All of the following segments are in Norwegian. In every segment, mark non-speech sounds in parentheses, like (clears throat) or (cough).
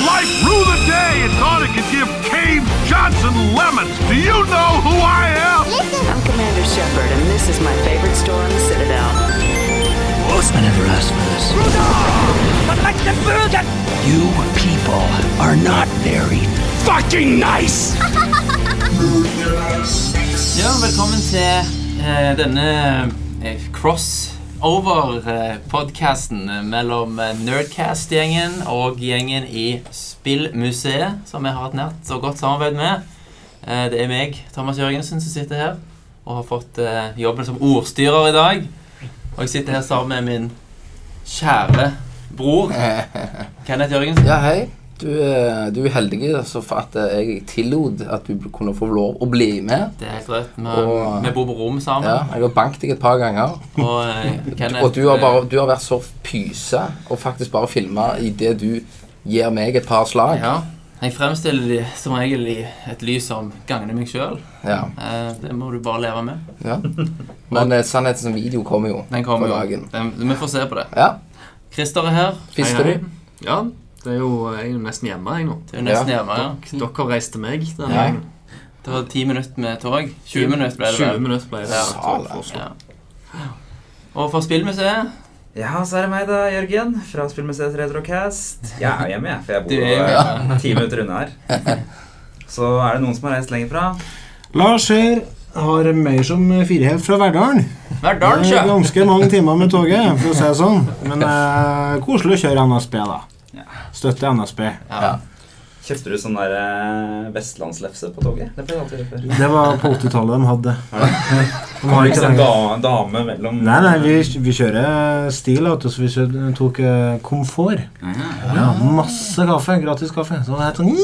Mike Light rue the day and thought it could give Cave Johnson lemons. Do you know who I am? I'm Commander Shepard, and this is my favorite store in the Citadel. I never asked for this. You people are not very fucking nice. (laughs) Ja, velkommen til eh, denne eh, crossover-podkasten mellom eh, Nerdcast-gjengen og gjengen i Spillmuseet, som jeg har et nært og godt samarbeid med. Eh, det er meg, Thomas Jørgensen, som sitter her og har fått jobben som ordstyrer i dag. Og jeg sitter her sammen med min kjære bror, (laughs) Kenneth Jørgensen. Ja, hei. Du, eh, du er heldig altså, for at eh, jeg tillot at du kunne få lov å bli med. Det er helt rett. Vi, Og- vi bor på rom sammen. Ja, jeg har banket deg et par ganger. Og, eh, Kenneth, Og du har, bare, du har vært så pyse og faktisk bare filma idet du gir meg et par slag. Ja, jeg fremstiller de som regel i et lys som gagner meg sjøl. Ja. Det må du bare leve med. ja. Men sannheten sannhetens video kommer jo Den kommer jo. Den, vi får se på det. Ja. Christer er her. Fisker du? Ja, det er jo, jeg er jo nesten hjemme jeg nå. Det er jo nesten Ja. hjemme. ja. Dere har reist til meg denne Ja. Det var ti minutter med tog. 20 minutter ble det 20 minutter ble det. Ja. Ja. Og fra Spillmuseet Ja, så er det meg da, Jørgen, fra Spillmuseet Retrocast. Jeg er hjemme, jeg, for jeg bor hjemme. ti minutter unna her. (laughs) Så er det noen som har reist lenger fra. Lars her har mer som firehelt fra Verdalen. Verdalen, er! Ganske mange timer med toget, for å si det sånn. Men eh, koselig å kjøre NSB, da. Ja. Støtte NSB. Ja. Kjøpte du sånn der eh, vestlandslefse på toget? Det. Det var på 80-tallet de hadde. (laughs) De har ikke en dame mellom Nei, nei, vi, vi kjører stil, så vi tok eh, komfort. Ja, masse kaffe. Gratis kaffe. Så det helt sånn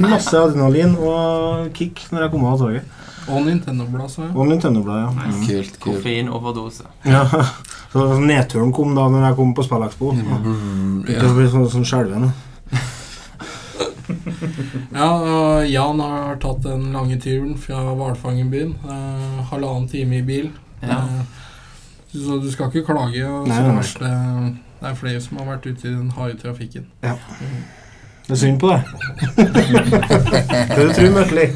(laughs) Masse adrenalin og kick når jeg kom av toget. Og Nintendo-bladet, så jeg. Og Nintendo-blad, ja. Kult, kult. Koffeinoverdose. ja. (laughs) Så nedturen kom da når jeg kom på Spillekspo. Det blir sånn, sånn skjelven. (laughs) Ja, Jan har tatt den lange turen fra Hvalfangerbyen. Eh, halvannen time i bil. Ja. Eh, så du skal ikke klage. Og Nei, så nei, nei. det, det er flere som har vært ute i den harde trafikken. Det er synd på deg. (laughs) det du tror Møtli?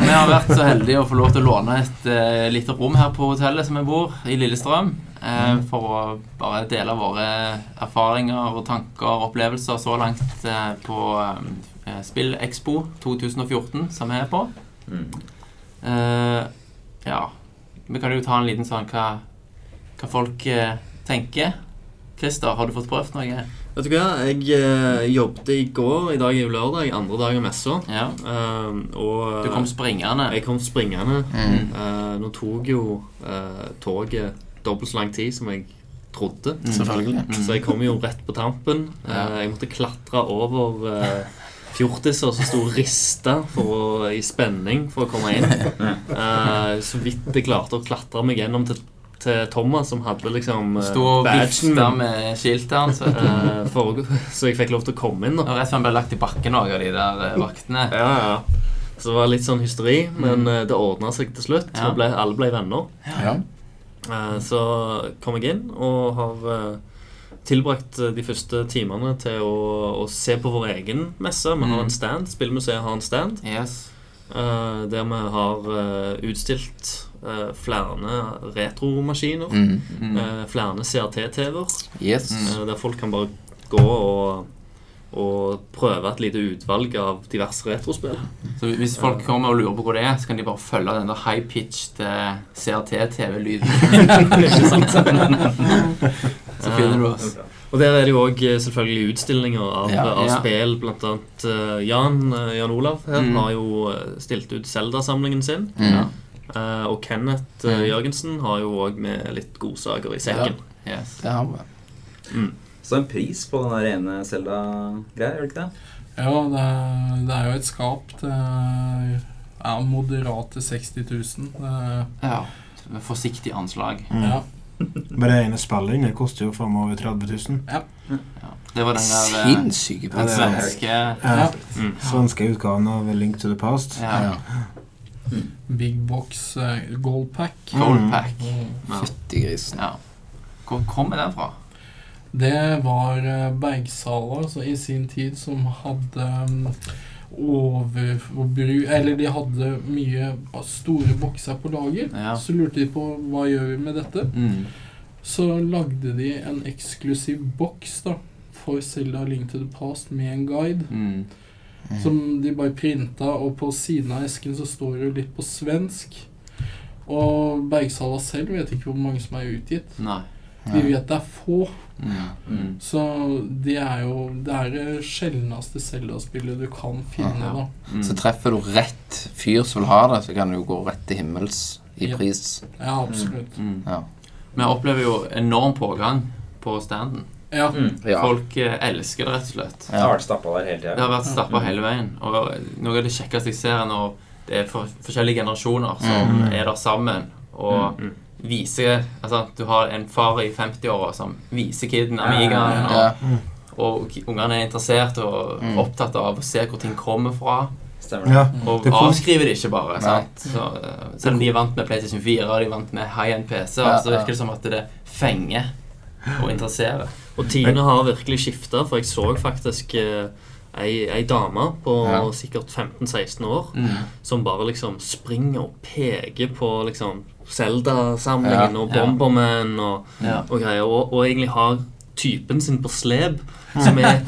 Vi har vært så heldige å få lov til å låne et uh, lite rom her på hotellet som vi bor, i Lillestrøm. Uh, for å bare dele våre erfaringer og tanker og opplevelser så langt uh, på uh, SpillExpo 2014, som vi er på. Mm. Eh, ja, vi kan jo ta en liten sånn hva, hva folk tenker. Christer, har du fått prøvd noe? Vet du hva, jeg eh, jobbet i går. I dag er jo lørdag, andre dag av messa. Ja. Eh, og Du kom springende. jeg kom springende. Mm. Eh, nå tok jo eh, toget dobbelt så lang tid som jeg trodde. Mm. Selvfølgelig. Mm. Så jeg kom jo rett på tampen. Eh, jeg måtte klatre over eh, fjortiser som sto og rista for å, i spenning for å komme inn. (laughs) Eh, så vidt jeg klarte å klatre meg gjennom til, til Thomas, som hadde liksom Stå Sto og badgen vifta min. med skiltet hans. Eh, for, (laughs) så jeg fikk lov til å komme inn. da Og rett før han ble lagt i bakken òg av de der eh, vaktene. Ja, ja. Så det var litt sånn hysteri, men eh, det ordna seg til slutt. Ja. og Ble, alle ble venner. Ja. Eh, Så kom jeg inn og har eh, tilbrakt eh, de første timene til å, å se på vår egen messe. Vi har Mm. en stand. Spillmuseet har en stand Yes. eh, der vi har eh, utstilt eh, flere retromaskiner. Mm. Mm. uh, Flere CRT-TV-er. Yes. Uh, Der folk kan bare gå og, og prøve et lite utvalg av diverse retrospill. Så hvis folk kommer og lurer på hvor det er, så kan de bare følge den der high-pitched CRT-TV-lyden. (laughs) (laughs) så finner du oss. Og der er det jo òg selvfølgelig utstillinger av, Ja. av Ja. spill. Blant annet Jan, Jan Olav her Mm. har jo stilt ut Zelda-samlingen sin. Mm. Eh, og Kenneth eh, Mm. Jørgensen har jo òg med litt godsaker i sekken. Yes. Det har vi. Så en pris på den der ene Zelda-greia, gjør det ikke det? Ja, det er, det er jo et skap til ja, moderate 60 000. Det, Ja. Forsiktig anslag. Mm. ja. Bare ene spillet det koster jo framover over 30 000. Ja. Det var den der eh, Sinnssyke den svenske Ja. Mm. Svenske utgaven av Link to the Past. Ja. ja. Big box uh, gold pack. Gold pack. Mm. Fytti grisen. ja. Hvor kommer den fra? Det var eh, Bergsala altså, i sin tid som hadde um, overforbruk Eller de hadde mye store bokser på lager. Ja. Så lurte de på hva gjør vi med dette. Mm. Så lagde de en eksklusiv boks da for Selda Link to the Past med en guide. Mm. Som de bare printa, og på siden av esken så står det jo litt på svensk. Og Bergsala selv vet ikke hvor mange som er utgitt. Nei. Vi vet det er få. Ja. Mm. Så det er jo Det er det sjeldneste Zelda-spillet du kan finne, Ja. da. Mm. Så treffer du rett fyr som vil ha det, så kan du jo gå rett til himmels i Ja. pris. Ja, absolutt. Mm. Ja. Vi opplever jo enorm pågang på standen. Ja. Ja. Folk eh, elsker det, rett og slett. Det har vært stappa der hele Det har vært stappa hele veien. Og noe av det kjekkeste jeg ser, er når det er for, forskjellige generasjoner som Mm. er der sammen og Mm. viser Altså, du har en far i 50-åra som viser kiden Amigaen, og, Ja. og ungene er interessert og Mm. opptatt av å se hvor ting kommer fra. Ja. Og avskriver det ikke bare. Sant? Så, eh, selv om de er vant med PlayStation 4 og de er vant med high-end PC, Ja, så virker det som at det fenger og interessere. Og Tine har virkelig skifta, for jeg så faktisk eh, ei, ei dame på Ja. sikkert 15-16 år Mm. som bare liksom springer og peker på liksom Zelda-samlingen Ja. og Bomberman og, Ja. og greier, og, og egentlig har typen sin på slep, som er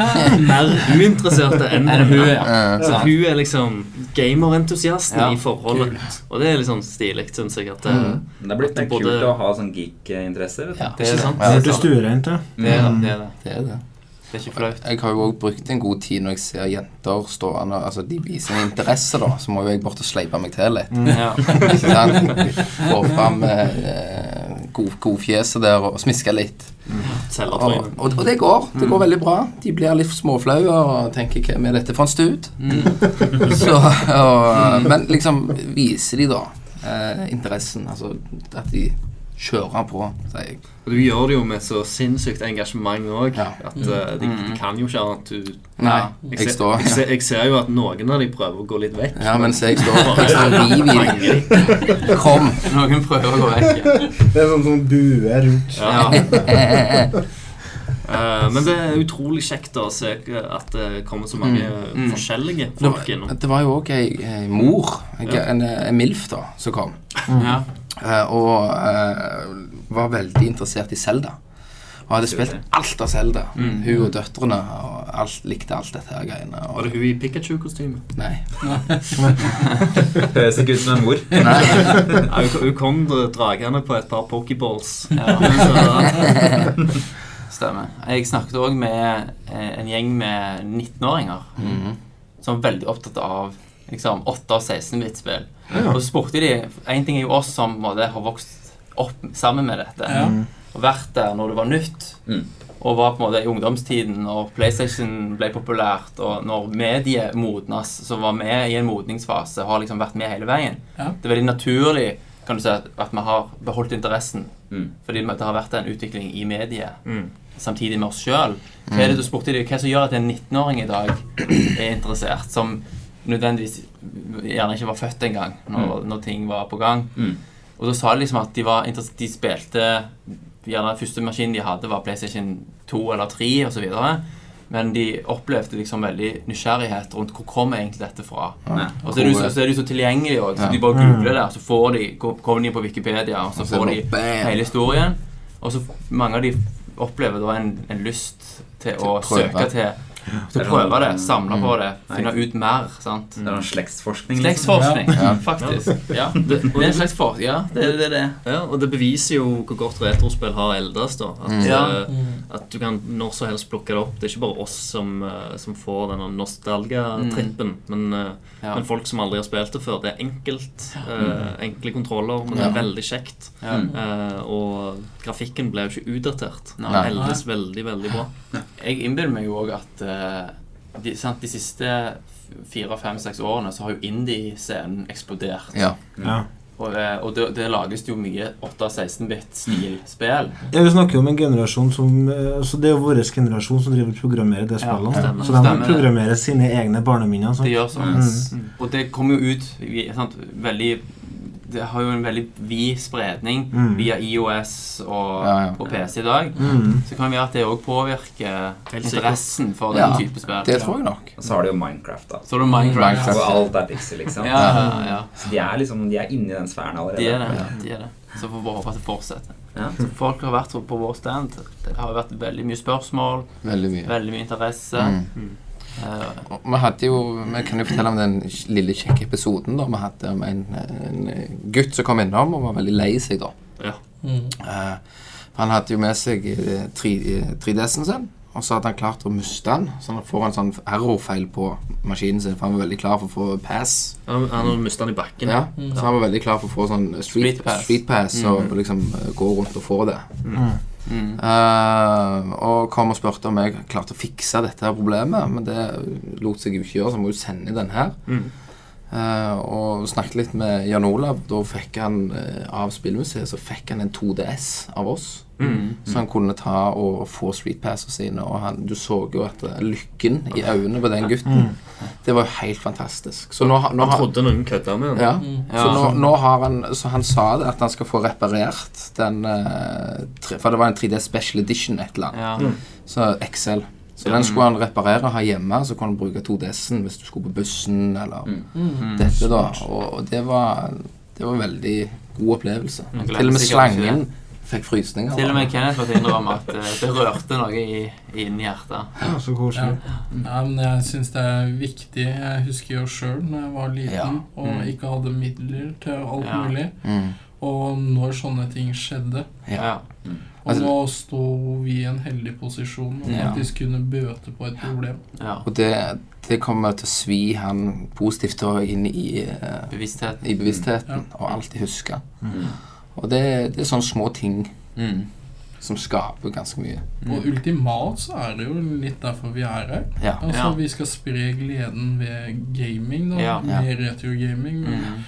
mer uinteresserte enn hun, ja? Eh, Så hun er liksom gamerentusiasten Ja, i forholdet. Og det er litt sånn stilig, syns jeg. At det, Mm. Det er blitt det både- kult å ha sånn geek-interesser. vet du. Ja. Det er det. sant? Ja, Det stuereint er det. Mm. det, er det. Det ikke flaut. Jeg har jo òg brukt en god tid når jeg ser jenter stående Altså de viser en interesse, da. Så må jo jeg bort og sleipe meg til litt. Ja. (laughs) Ikke sant? Få fram eh, god- godfjeset der og smiske litt. Og, Selgertryne. og, og det går. Det går veldig bra. De blir litt småflaue og tenker 'Hvem er dette for en stud?' Så, og, men liksom viser de da eh, interessen. Altså at de kjører på, sier jeg. Og du gjør det jo med så sinnssykt engasjement òg. Ja. At eh, de, de kan jo ikke annet. Du, Nei, jeg, jeg står jeg, ser, jeg ser jo at noen av de prøver å gå litt vekk. Ja, mens jeg står Jeg står og river i dem. Kom! Noen prøver å gå vekk. Det er sånn som buer rundt. Ja. Uh, men det er utrolig kjekt å se at det kommer så mange Mm. forskjellige folk innom. det var jo òg ei, mor, en, en, en MILF, da, som kom. Ja. Eh, og eh, var veldig interessert i Zelda. Og hadde spilt alt av Zelda. Mm. Hun og døtrene. Og alt, likte alt dette her greiene. Og, Var det hun i Pikachu-kostyme? Nei. Høres ikke ut som en mor. (laughs) Ja, hun, hun kom dragende på et par pokeballs. Ja. (laughs) (laughs) Stemmer. Jeg snakket òg med eh, en gjeng med 19-åringer Mhm. som var veldig opptatt av liksom 8- og 16-bit-spill. Og så spurte de En ting er jo oss som måte, har vokst opp sammen med dette. Ja. Og vært der når det var nytt. Mm. Og var på en måte i ungdomstiden når PlayStation ble populært, og når mediet modnes, så var vi i en modningsfase, har liksom vært med hele veien. Ja. Det er veldig naturlig kan du si, at at vi har beholdt interessen. Mm. Fordi det har vært en utvikling i mediet mm. samtidig med oss sjøl. Hva er det du spurte de, hva som gjør at en 19-åring i dag er interessert, som nødvendigvis gjerne ikke var født engang når, når ting var på gang? Mm. Og da sa de liksom at de var de spilte Gjerne den første maskinen de hadde, var PlayStation 2 eller 3 osv. Men de opplevde liksom veldig nysgjerrighet rundt hvor kommer egentlig dette fra. Ja. Og så er de så, så, er de så tilgjengelige òg, så Ja. de bare googler det, og så får de, kommer de på Wikipedia, og så Og så får de bam. hele historien. Og så mange av de opplever da en, en lyst til å Til å prøve. søke til prøve det, samle på det, Nei. finne ut mer. sant? Det er noen slektsforskning. liksom. Slektsforskning, Ja. faktisk. Ja. Det, Det er en det, slags for... Ja, det er det. det. ja, og det beviser jo hvor godt retrospill har eldes. da At, Mm. Ja. eh, at du kan når som helst plukke det opp. Det er ikke bare oss som, uh, som får denne nostalgatrippen. Mm. men, uh, Ja. men folk som aldri har spilt det før. Det er enkelt. eh, enkle kontroller, men det er veldig kjekt. Ja. Eh, og grafikken ble jo ikke utdatert. Den eldes veldig, veldig bra. Jeg innbiller meg jo òg at de, sant, de siste fire, fem, seks årene så har jo indie-scenen eksplodert. Ja. Ja. Og, eh, og det, det lages jo mye 8-16-bit stilspill Ja, Vi snakker jo om en generasjon som eh, altså Det er jo vår generasjon som driver og programmerer det Ja, så de programmerer sine egne barneminner. Det gjør sånn. Mm. Og det kommer jo ut sant, veldig det har jo en veldig vid spredning Mm. via IOS og Ja, ja. på PC i dag. Mm. Så kan det være at det òg påvirker interessen for den Ja, type spill. Det tror jeg nok. Og så har du jo Minecraft, da. Så har du Minecraft. Minecraft. Og alt er pixel, liksom. Ja, ja, ja. Så de er liksom De er inni den sfæren allerede. De er det. De er det. Så får vi bare håpe at det fortsetter. Ja. Så folk har vært på vår stand. Det har vært veldig mye spørsmål, Veldig mye. veldig mye interesse. Mm. Eh, Og Vi hadde jo, vi kan jo fortelle om den lille kjekke episoden da vi hadde om en, en gutt som kom innom og var veldig lei seg da. Ja. Mm. Uh, han hadde jo med seg eh, 3 3DS-en sin, og så hadde han klart å miste den. Så han får en sånn error-feil på maskinen sin, for han var veldig klar for å få pass. Han, han hadde mista den i bakken. Ja, Så han var veldig klar for å få sånn street, Street pass. street pass og liksom eh, gå rundt og få det. mm. Eh, og kom og spurte om jeg klarte å fikse dette her problemet, men det lot seg jo ikke gjøre, så jeg må jo sende den her. Mm. Uh, og snakket litt med Jan Olav. Da fikk han uh, av Spillmuseet Så fikk han en 2DS av oss. Mm. Så han kunne ta og få streetpassene sine. Og han, du så jo at eh, lykken i øynene på den gutten Det var jo helt fantastisk. Så nå, nå Han trodde noen kødda med ja. Ja. Så nå, nå har han Så han sa det at han skal få reparert den eh, tre, For det var en 3D Special Edition et eller annet. ja. Så XL. Så den skulle han reparere og ha hjemme, så kunne han bruke 2DS-en hvis du skulle på bussen eller Mm. dette, da. Og, og det var Det var en veldig god opplevelse. Til og med slangen ikke slangen fikk frysninger. Til og med Kenneth måtte innrømme at eh, det rørte noe i, inni hjertet. Ja, så koselig. ja, men jeg syns det er viktig. Jeg husker jo sjøl når jeg var liten Ja. og Mm. ikke hadde midler til alt Ja. mulig. Mm. Og når sånne ting skjedde. Ja. Og Altså- nå sto vi i en heldig posisjon og Ja. faktisk kunne bøte på et problem. ja. Og det, det kommer til å svi han positivt og inn i, eh, Bevissthet. i bevisstheten og alltid huske. Og det, det er sånne små ting Mm. som skaper ganske mye. Og ultimat så er det jo litt derfor vi er her. Ja. Altså Ja. Vi skal spre gleden ved gaming, da. Ja. Med retrogaming. men Mm.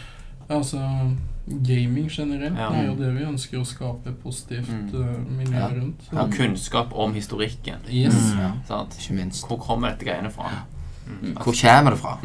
Altså gaming generelt Ja. er jo det vi ønsker å skape positivt Mm. eh, miljø Ja. rundt. Ja, kunnskap om historikken. Yes. Ja, ikke minst. Hvor kommer dette greiene fra? Hvor kommer det fra?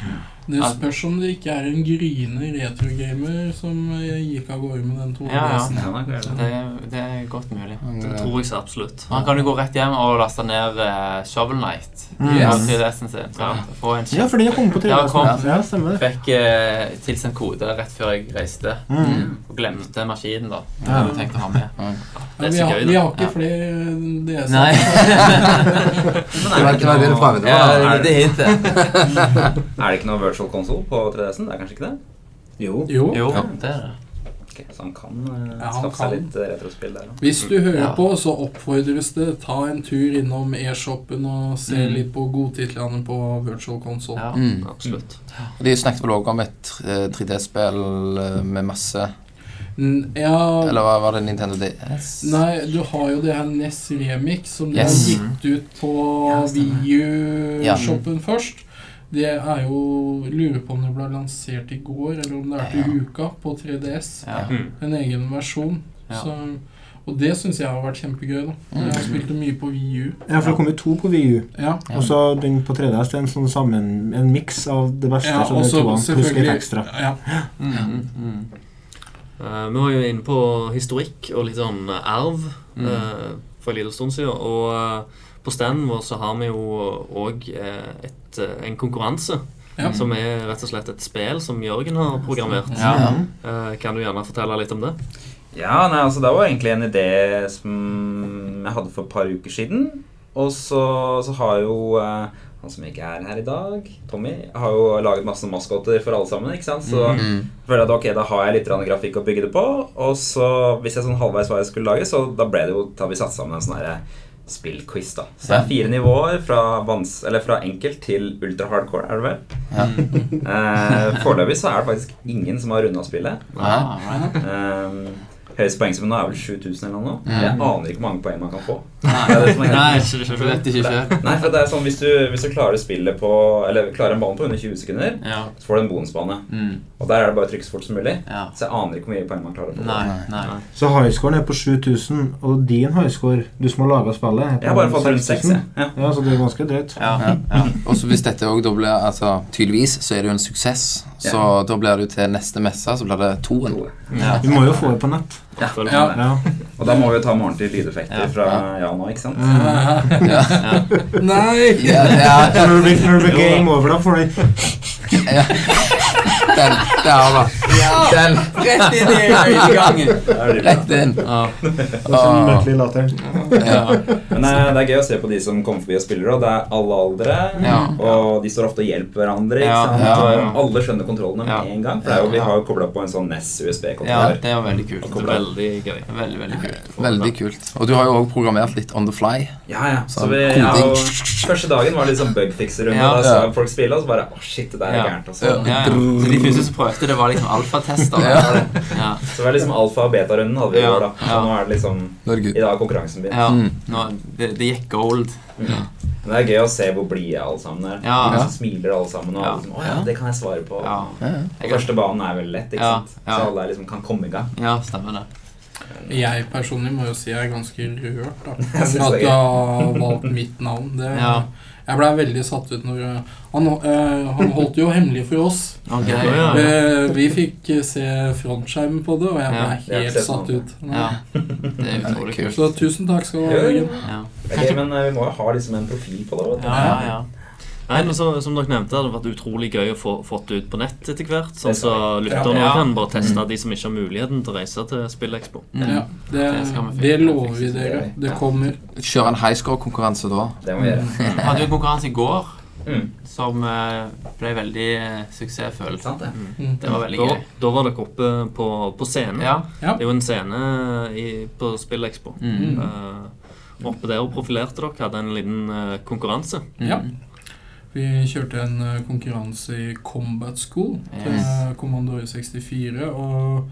Mm. Det spørs om det ikke er en gryende retrogamer som eh, gikk av gårde med den Ja, ja. 2DS-en. Ja, er det. Det, er- godt mulig. Det tror jeg så absolutt. Han kan jo gå rett hjem og laste ned uh, Shovel Knight Yes. sin. ja. Få en Ja, for jeg kom på 3DS-en. Ja, stemmer det. Fikk eh, tilsendt kode rett før jeg reiste. Mm. Og glemte maskinen, da. Det Ja. hadde jeg tenkt å ha med. Ja, Det er vi, så har, da. vi har ikke Ja. flere DS-er. Nei. (laughs) Det var, det var det du prøvde på? det er det hintet. Er det ikke noe virtual console på 3DS-en? Det er kanskje ikke det? Jo. Jo. Jo, Ja. det er det. Okay, så han kan uh, Ja, han skaffe kan. seg litt eh, retrospill der også. Hvis du hører Ja. på, så oppfordres det. Ta en tur innom e-shoppen og se Mm. litt på godtitlene på virtual console. Ja. Mm. Absolutt. Og De snakket vel også om et eh, 3D-spill eh, med masse Ja, Eller hva var det Nintendo DS? Nei, du har jo det her NES Remix som Yes. de har gitt ut på Ja. VU-shoppen først. Det er jo Lurer på om det ble lansert i går, eller om det er til Ja. uka, på 3DS. Ja. Mm. En egen versjon. Ja. Så, og det syns jeg har vært kjempegøy. da Jeg har spilt det mye på VU. Ja, for det kom jo to på VU. Ja. Og så den på 3DS det er en sånn sammen En miks av det beste. Ja, så og det er så toene, pluss litt ekstra. ja, (gasps) Mm, mm, mm. Uh, vi var jo inne på historikk og litt sånn arv Mm. eh, for en liten stund siden. Og eh, på standen vår så har vi jo òg en konkurranse. Ja. Som er rett og slett et spill som Jørgen har programmert. Ja. Eh, kan du gjerne fortelle litt om det? Ja, nei, altså det var egentlig en idé som jeg hadde for et par uker siden. Og så, så har jo eh, han som ikke er her i dag, Tommy, har jo laget masse maskoter for alle sammen. ikke sant? Så Mm. føler jeg at ok, da har jeg litt grafikk å bygge det på. Og så hvis jeg sånn halvveis hva jeg skulle lage, så da ble det jo da vi satt sammen en sånn herre spillquiz. da. Så det er fire nivåer fra, vans eller fra enkelt til ultra hardcore, er det vel? Ja. Eh, Foreløpig så er det faktisk ingen som har runda spillet. Ah, right. Høyeste poengsum nå er vel 7000 eller noe. Mm. Jeg aner ikke hvor mange poeng man kan få. Nei, Det er Nei. Nei, for det er sånn Hvis du, hvis du klarer spillet på Eller klarer en bane på under 20 sekunder, Ja. så får du en bonusbane. Mm. Og der er det bare å trykke så fort som mulig. ja. Så jeg aner ikke hvor mye poeng man klarer På. Nei, nei. Så highscoren er på 7000, og din highscore, du som har laga spillet, er på Jeg har bare fått rundt 6, 6000. jeg. Ja. Ja, så det er ganske drøyt. Ja. Ja. (laughs) Og så hvis dette også da blir Altså, tydeligvis så er det jo en suksess. Så da blir det jo til neste messe, så blir det toen. Ja. Vi må jo få det på nett. Ja. Ja. Ja. Og da må vi ta med til lydeffekter Ja. fra Jan nå, ikke sant? Ja. Nei! Ja, ja, Når det blir, når det blir game over, da får du ja. Den. Der, da. Den. Rett inn i øyegangen. Rett inn. Ja. sånn merkelig latter. Ja. Men eh, det er gøy å se på de som kommer forbi og spiller, og det er alle aldre. Ja. Og de står ofte og hjelper hverandre. Og alle skjønner kontrollene med en gang. For det er jo, vi har jo kobla på en sånn NES ja, det var veldig kult. Er veldig gøy. Veldig, veldig kult. Veldig kult. Og du har jo òg programmert litt on the fly. Ja, ja. Så vi, ja, og første dagen var det litt sånn bugfixer-runde. Ja. Da så folk spille, og så bare Å, shit, det der er gærent. Og så, Ja. Ja, ja. Første som prøvde det, var liksom alfatester. (laughs) Ja. Ja. så det var liksom alfa- og beta-runden hadde vi i Ja. går, da. Så Ja. nå er det liksom I dag er konkurransen begynt. Ja, Mm. nå, det, det gikk gold. Men det er gøy å se hvor blide alle sammen er. Ja. De som smiler alle sammen. Og Ja. alle liksom, å ja, det kan jeg svare på. Ja. Ja, ja. Og første banen er veldig lett, ikke Ja, sant? ja. Så alle er liksom kan komme i gang. ja, stemmer det. Jeg personlig må jo si jeg er ganske rørt da, (laughs) at du har valgt mitt navn. Det, Ja. Jeg blei veldig satt ut når uh, han, uh, han holdt jo hemmelig for oss. Okay, Ja, ja. Uh, vi fikk se frontskjermen på det, og jeg Ja, ble helt satt ut. Ja. Det er utrolig kult. Så tusen takk skal du ha. Jørgen. Ja. Men eh, vi må jo ha liksom en profil på det. vet du. Ja, ja, ja. Nei, men så, Som dere nevnte, hadde det vært utrolig gøy å få fått det ut på nett etter hvert. Sånn så lytterne Ja. kan bare teste de som ikke har muligheten til å reise til Spillekspo. Mm. Ja, det, Det det lover vi dere. Det kommer. Kjøre en highscore-konkurranse da. Det må vi gjøre. (laughs) Vi hadde jo en konkurranse i går Mm. som eh, ble veldig eh, suksessfull. Det? Mm. Det var veldig Da, gøy. da var dere oppe på, på scenen. Ja. Ja. Det er jo en scene i, på Spillekspo. Mm. Uh, oppe der og profilerte dere, hadde en liten uh, konkurranse. Mm. Vi kjørte en uh, konkurranse i Combat School til Yes. uh, 64, og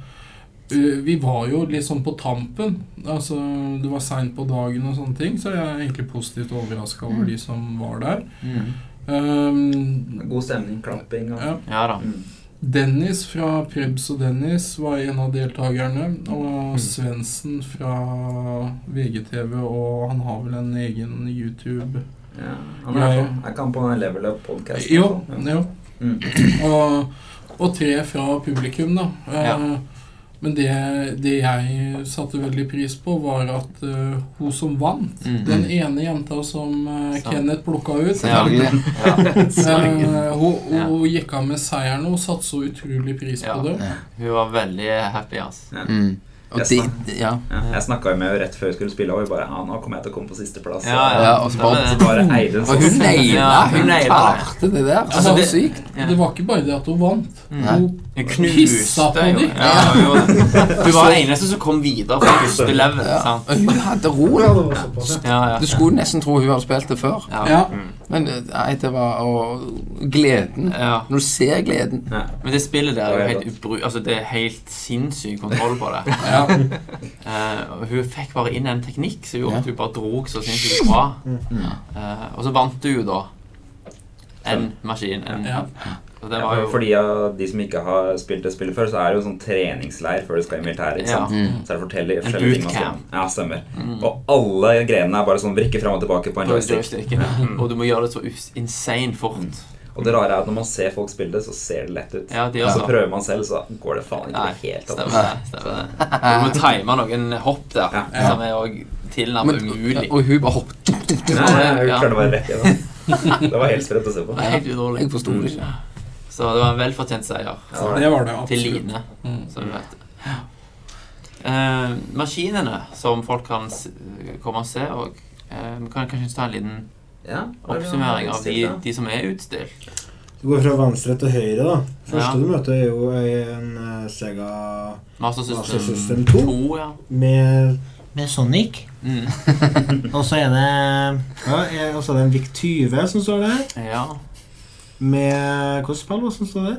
uh, vi var jo litt sånn på tampen. Altså, det var seint på dagen og sånne ting, så jeg er egentlig positivt overraska over de som var der. Mm. Um, God stemning, klapping og ja. Ja da. Mm. Dennis fra Prebz og Dennis var en av deltakerne. Og Svendsen fra VGTV, og han har vel en egen YouTube Ja. Han er, Ja, ja. er ikke han på den Level Up-podkasten? Jo, jo. Mm. Og, og tre fra publikum, da. Ja. Eh, Men det, det jeg satte veldig pris på, var at uh, hun som vant, Mhm. den ene jenta som uh, Kenneth plukka ut (laughs) ja. uh, hun, Ja. hun gikk av med seieren, og satte så utrolig pris Ja. på det. Hun var veldig happy, altså. Mm. Og Jeg de, snak- ja. Ja, jeg snakka jo med henne rett før vi skulle spille, og vi bare ja, nå kommer jeg til å komme på sisteplass. Ja, ja. Og så bare- Så bare eide hun Og hun naila hun Hun klarte det der. Altså, Så det- sykt. Ja. Det var ikke bare det at hun vant. Mm. Hun Hun knuste på dem. hun. Hun var den eneste som kom videre fra første level. Ja. Og hun hadde ro. Ja, det var såpass, ja. Ja, ja. Du skulle nesten tro hun hadde spilt det før. Ja. Ja. Men eh, nei, det var og gleden. Ja. Når du ser gleden. Ja. Men det spillet der er jo helt helt ubru... Altså, det er helt sinnssyk kontroll på det. (laughs) ja. (laughs) Eh, uh, hun fikk bare inn en teknikk som gjorde Ja. at hun bare drog så sinnssykt bra. Mm. Eh, og så vant du jo da en maskin. En, Ja. Og det Ja, for- de av de som ikke har spilt det spillet før, så er det jo en sånn treningsleir før du skal i militæret. ikke Ja. Mm. Så er det forskjellige, forskjellige ting Ja, stemmer. Mm. Og alle grenene er bare sånn vrikke fram og tilbake på en joystick. Ja. Mm. Og du må gjøre det så insane fort. Og det rare er at når man ser folk spille det, så ser det lett ut. Ja, de Og så så. prøver man selv, så går det faen ikke Nei, helt stemmer opp. det. Stemmer det. Du må time noen hopp der, Ja. som er òg tilnærmet umulig. og hun bare hoppet. Nei, hun jeg Ja. klarte å være rett igjennom. Det var helt sprøtt å se på. Er helt utrolig. Jeg forsto det ikke. Så det var en velfortjent seier. Ja, Det var det Til absolutt. Line, Mm. som du vet. Uh, maskinene som folk kan s- komme og se og uh, Vi kan kanskje ta en liten Ja, oppsummering av de, de som er utstilt. Du går fra venstre til høyre, da. Første Ja. du møter, er jo en eh, Sega Master Master System, System 2 2, ja. med, med Sonic. Mm. (laughs) Og så er det ja, og så er det en VIC 20 som står der. ja. Med Hvilket spill var det som står der?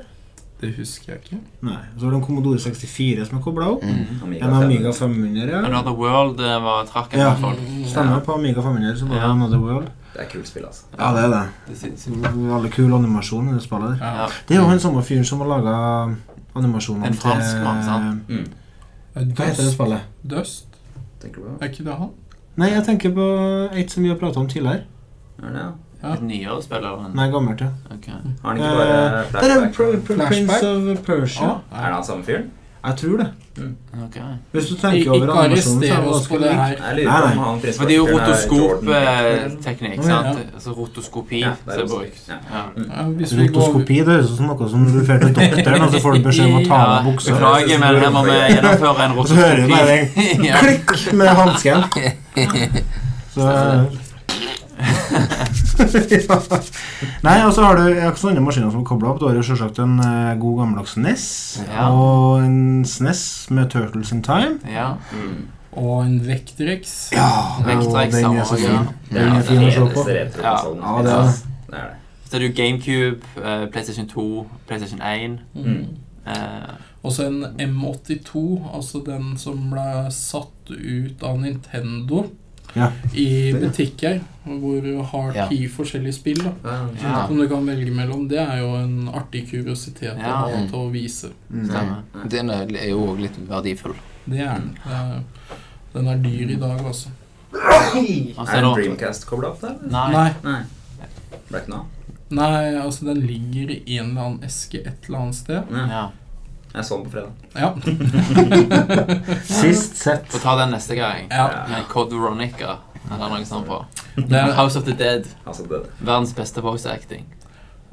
Det husker jeg ikke. Nei. Så var det en Commodore 64 som er kobla opp. Mm. Amiga En Amiga 500. 500, ja. Another World eh, var trakk en Ja. folk. Stemmer. På Amiga 500 så var det Ja. Another World. Det er kult spill, altså. Ja, det er det. Det er. Det Veldig kul animasjon i det spillet der. Ja. Ja. Det er jo han samme fyren som har laga animasjonene En fransk mann, sant? Mm. Hva heter det spillet? Dust? Tenker du på? Er ikke det han? Nei, jeg tenker på et som vi har prata om tidligere. Er det, ja? Ja. Et nyere spill? eller Nei, gammelt, ja. Ok. Har han ikke bare Eh, Der er flashback? Pr- Pr- Prince of Persia. Er det han samme fyren? Jeg tror det. Ok. Hvis du tenker over animasjonen, så er det ganske. Nei, nei. For det er jo Jordan rotoskopteknikk, Ja. sant? Altså rotoskopi Ja, som er brukt. går Rotoskopi, det høres ut som noe som du drar til doktoren, og så får du beskjed om å ta av buksa. Beklager, men her må vi gjennomføre en rotoskopi. så hører du bare en (laughs) klikk med hansken. (laughs) Så (laughs) ja. Nei, og så har du ikke sånne maskiner som er kobla opp. Du har jo selvsagt en eh, god gammeldags NES Ja. og en SNES med Turtles in Time. Ja. Og en Vectrex. og Vectrex den er så fin. ja. Den er fin å se på. Ja. Ja, det er det. Det er det. Så er det jo GameCube, eh, PlayStation 2, PlayStation 1. Mm. eh, Også en M82, altså den som ble satt ut av Nintendo Ja. i butikker, hvor du har Ja. ti forskjellige spill da, Ja. som du kan velge mellom. Det er jo en artig kuriositet Ja. å ha til å vise. Stemmer. Den er jo òg litt verdifull. Det er den. Er, den er dyr i dag, altså. Og Er Dreamcast kobla opp der? Nei. Nei, Nei. Nei, altså den ligger i en eller annen eske et eller annet sted. Ja. Jeg så den på fredag. Ja. (laughs) Sist sett. Få ta den neste gang. ja. Med Cod Veronica. Eller noe sånt på. Det er, House of the Dead. Altså, det, Verdens beste voice acting.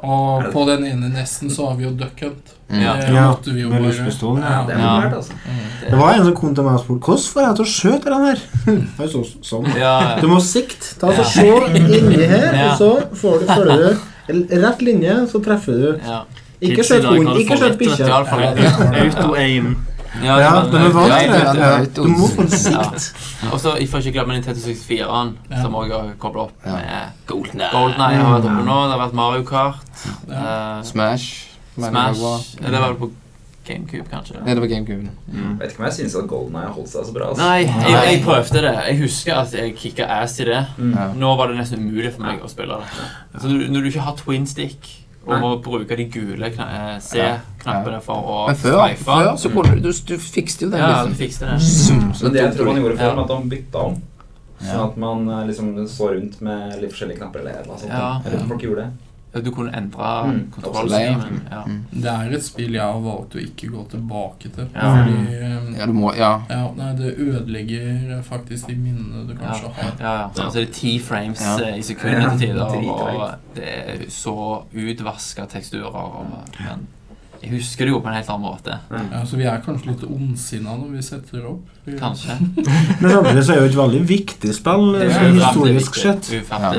og på den ene nesten så har vi jo Duck Hunt. Ja. Det Ja, måtte vi jo med lyspistolen, ja. det Ja. altså. Det var en som kom til meg og spurte hvordan får jeg til å skjøte den her. Så, sånn. Ja, Du må sikte. Ta så Se inni her, (laughs) Ja. og så får du, følge rett linje, så treffer du. ja. Ikke skjøt hund, ikke skjøt bikkje. Auto-aim. Ja, Ja, men- var Ja, ikke det Ja. Du må få Ja. sikt. Og så får ikke glemme Nintendo 64-en, Ja. som også har kobla opp Ja. med Golden Eye har vært oppe nå. Det har vært Mario Kart. Ja. eh, Smash. Smash. Det var på GameCube, kanskje? Nei, det var GameCube. Vet ikke om jeg syns at Golden Eye har holdt seg så bra. Altså. Nei, jeg, jeg prøvde det. Jeg husker at jeg kicka ass i det. Ja. Nå var det nesten umulig for meg å spille det. Så du- når du ikke har twin stick og å bruke de gule eh, C-knappene for å Men før, streife før så kunne du Du, du fikste jo den Ja, du fikste det. Så Men det jeg tror man gjorde før, Ja. var at de bytta om. Sånn at man eh, liksom så rundt med litt forskjellige knapper eller noe sånt. Ja. Jeg ikke folk gjorde det. Du kunne endre Mm, kontrollsystemet. Ja. Det er et spill jeg har valgt å ikke gå tilbake til. Ja. Fordi eh, Ja, du må Ja. ja, nei, det ødelegger faktisk de minnene du Ja, kanskje har. ja, ja. Altså det er ti frames Ja. eh, i sekundet til tider, (laughs) og det er så utvaska teksturer. Og, men jeg husker det jo på en helt annen måte. Ja, så vi er kanskje litt ondsinna når vi setter opp. Vi- Kanskje. (laughs) Men samtidig så er jo et veldig viktig spill Det ufattelig historisk sett.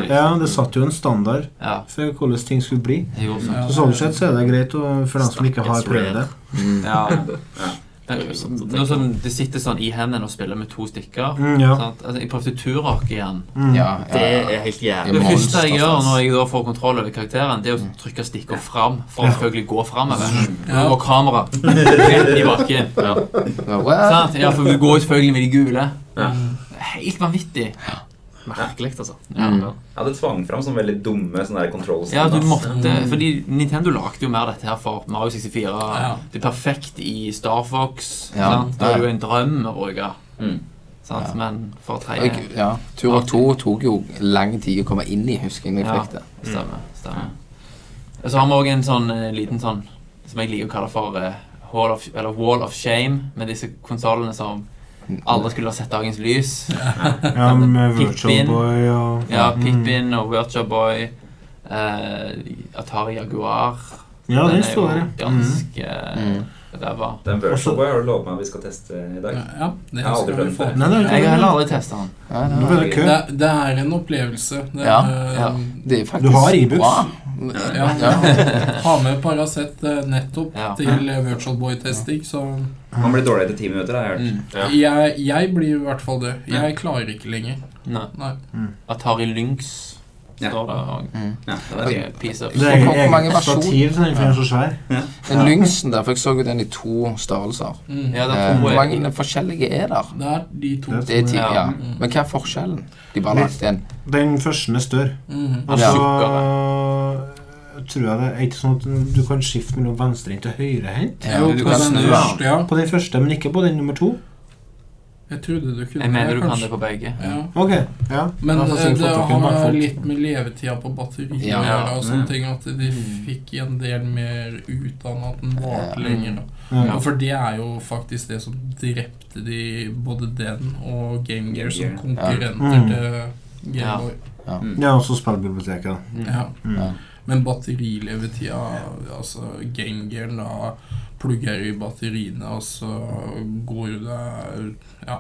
Ja, det satte jo en standard Ja, for hvordan ting skulle bli. Jo. Så sånn sett så er det greit å, for dem som ikke har prøvd det. Ja. Men, Nå som det sitter sånn i hendene og spiller med to stikker Mm, ja. sant? Altså, Jeg prøvde turrock igjen. Mm. Ja, Det ja. er helt Det jævlig. Det første jeg gjør når jeg da får kontroll over karakteren, Det er å trykke stikker fram for å selvfølgelig gå framover. Ja. Og kamera i bakken. Ja. Ja, for vi går jo selvfølgelig med de gule. Ja. Helt vanvittig. Merkelig, altså. Ja. Mm. Ja, den tvang fram sånne veldig dumme sånne controls. Ja, du måtte Fordi Nintendo lagde jo mer dette her for Mario 64. Ja. Det er perfekt i Star Fox. Ja. Sant? Det er jo en drøm å bruke. Mm. Sant? Ja. Men for å tredje ja. Turok 2 tok jo lang tid å komme inn i, husker jeg. Ja. Stemmer. stemmer. Og så har vi òg en sånn eh, liten sånn som jeg liker å kalle for uh, Hall of, eller Wall of Shame, med disse konsollene som aldri skulle ha sett dagens lys. Ja, med Virtual Pippin. Boy og Ja, Mm. Pippin og Virtual Boy. Eh, Atari Jaguar. Ja, den er står jo der. ganske Mm. ræva. Den Virtual Boy har du lovet meg at vi skal teste i dag. Ja, det Jeg har aldri prøvd få. Nei, det er Jeg har heller aldri testa den. Nei, det, det. Det, det er en opplevelse. Det, Ja, ja. det er faktisk Du har e-books. Ja, Ja. (laughs) Ha med Paracet eh, nettopp Ja. til eh, Virtual Boy-testing, så Man blir dårlig etter ti minutter, har jeg hørt. Mm. jeg, jeg blir i hvert fall det. Jeg klarer ikke lenger. Nei. Nei. Atari Lynx Ja. står der òg. Mm. Ja, Det er piece of Det er eget stativ som er så svær. Den Lynxen der, for jeg så jo den i to størrelser. Mm. Ja, Eh, Hvor mange forskjellige er der? Det er de to. Det Det er ti, Ja. ja. Mm. Men hva er forskjellen? De bare lagt inn Den første er større. Mm. Og Ja. så tror jeg det er ikke sånn at du kan skifte mellom venstrehendt og høyrehendt. Ja, du kan snu ja. På den første, men ikke på den nummer to. Jeg trodde du kunne Jeg mener du kan det på begge. Ja. Ok, ja. Men det, eh, det en har litt med levetida på batteriet Ja. ja. og sånne ting At de fikk en del mer ut av at den varte lenger. da. Ja. Og for det er jo faktisk det som drepte de, både den og Game Gear som konkurrenter Ja. Mm. til Ja. Gameboy. Ja, også spillbiblioteket. da. Ja. Mm. Ja. Men batterilevetida Altså Game Gear, da plugger i batteriene, og så går du deg Ja.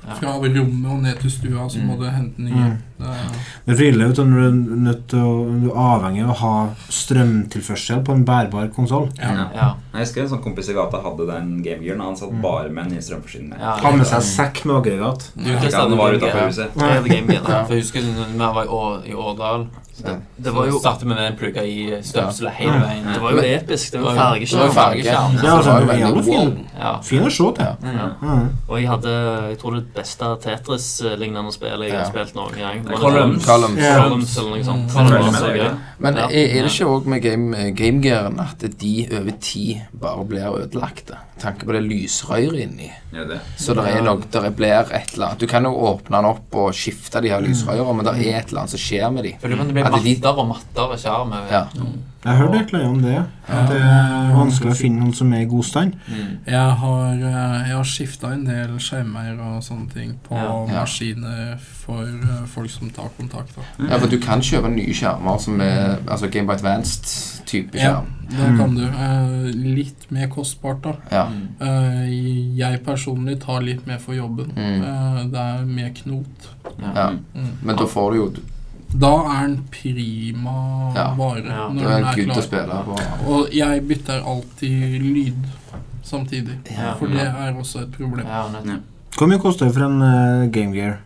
Fra rommet og ned til stua, så må Mm. du hente nye. Mm. Det er- Det er for du, er nødt til å, du er avhengig av å ha strømtilførsel på en bærbar konsoll. Ja. Ja. Ja. Jeg husker en sånn kompis i gata hadde den gamegearen. Han satt bare med en ny strømforsyning. Ja, Ha med seg sekk med aggregat. Du, Ja, Kristian, den var utenfor huset. Jeg hadde Game Gear. Ja. For jeg husker vi var i, Å- i Årdal så Det var jo satte vi med den plugga i støpselet hele veien. Det var jo episk. Det var fargeskjerm. fargeskjerm. Ja, det var jo altså, fin. Ja. Fin å se til. Ja. Mm. Mm. Og jeg hadde jeg tror det beste Tetris-lignende spillet jeg har Ja. spilt noen gang. Columns. Columns. Yeah. Columns eller noe sånt. Columns, det. Men er, er det ikke òg med game, game at de over tid bare blir ødelagte? Tanke på det lysrøret inni. Ja, det? Så det er noe, der blir et eller annet Du kan jo åpne den opp og skifte de her lysrørene, men det er et eller annet som skjer med de. For det kan bli At de- mattere og mattere skjerm. Ja. Ja. Jeg hørte egentlig om det. At det er vanskelig å finne noen som er i god stand. Mm. Jeg har, eh, jeg har skifta en del skjermer og sånne ting på Ja. Ja. maskiner for eh, folk som tar kontakt. Da. ja, for du kan kjøpe nye skjermer som er altså Game by Advanced-type Ja, det kan du. Eh, Litt mer kostbart, da. Ja. Eh, Jeg personlig tar litt mer for jobben. Mm. Eh, Det er mer knot. ja. Mm. Men da får du jo Da er den prima Ja. vare. Ja. når Du den er er good å klar. spille på. Og jeg bytter alltid lyd samtidig. Ja. For det er også et problem. Ja. Hvor mye koster det for en uh, Game Gear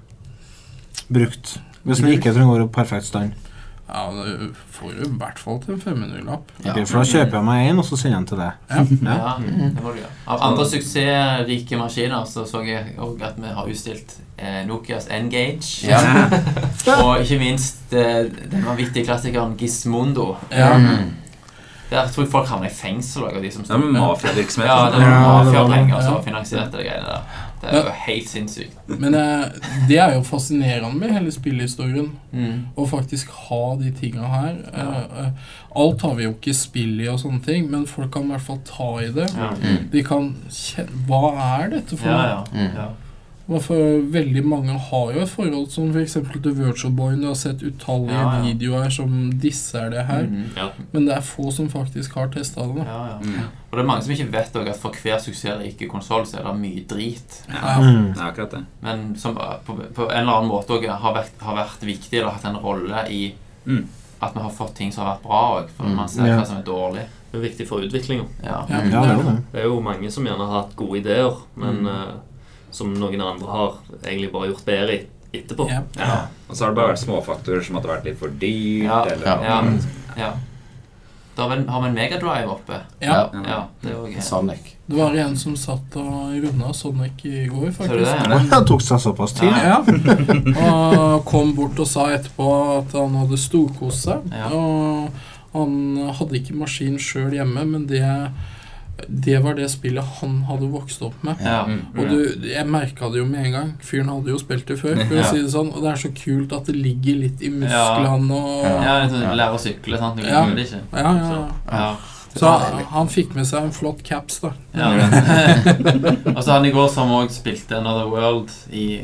brukt? Hvis den ikke er perfekt stand. Ja, det får du i hvert fall til en 500-lapp. Ja. Ok, for da kjøper jeg meg en, og så sender jeg den til deg. Ja. Ja, det var det. Av andre suksessrike maskiner så så jeg òg at vi har utstilt eh, Nokias N-Gage. Ja. (laughs) Og ikke minst eh, den vanvittige klassikeren Gizmondo. Ja. Mm. Der tror jeg folk havner i fengsel også, de som Det er med mafiavirksomhet. Ja, det Ja, var mafiapenger det. som Ja. finansierte de greiene der. Det er jo helt sinnssykt. Men eh, det er jo fascinerende med hele spillhistorien. Mm. Å faktisk ha de tinga her. Eh, eh, alt har vi jo ikke spill i og sånne ting, men folk kan i hvert fall ta i det. Ja. Mm. De kan kjenne Hva er dette for Ja, noe? ja. Mm. Hvorfor veldig mange har jo et forhold som f.eks. til Virtual Boy. Du har sett utallige Ja, ja. videoer som disser det her. Mm, Ja. Men det er få som faktisk har testa det. ja, ja. Mm. Og det er mange som ikke vet at for hver suksessrike konsoll så er det mye drit. Ja, Mm. det er akkurat det. Men som eh, på, på en eller annen måte også har vært, har vært viktig eller hatt en rolle i Mm. at vi har fått ting som har vært bra òg. For Mm. man ser Ja. hva som er dårlig. Det er viktig for utviklinga. Ja. Ja. Det er det. Det er jo mange som gjerne har hatt gode ideer, men Mm. Som noen andre har egentlig bare gjort bedre i- etterpå. Ja. Ja. Og så har det bare vært småfaktorer som hadde vært litt for dyrt. Ja, eller ja. Mm. ja. Da har vi, har vi en megadrive oppe. Ja. Ja. Ja, det var også Sonic. Det var en som satt og runda Sonic i går, du det? han Det tok seg såpass tid. Ja. Og kom bort og sa etterpå at han hadde storkost seg. Ja. Og han hadde ikke maskin sjøl hjemme, men det, det var det spillet han hadde vokst opp med. Ja. Mm. Og du, jeg merka det jo med en gang. Fyren hadde jo spilt det før. For Ja. å si det sånn Og det er så kult at det ligger litt i musklene og Ja, litt sånn lære å sykle, sant. Du Ja. ikke. Ja, ja. Ja. Så han, han fikk med seg en flott caps, da. Ja. (laughs) og så han i går som òg spilte Another World i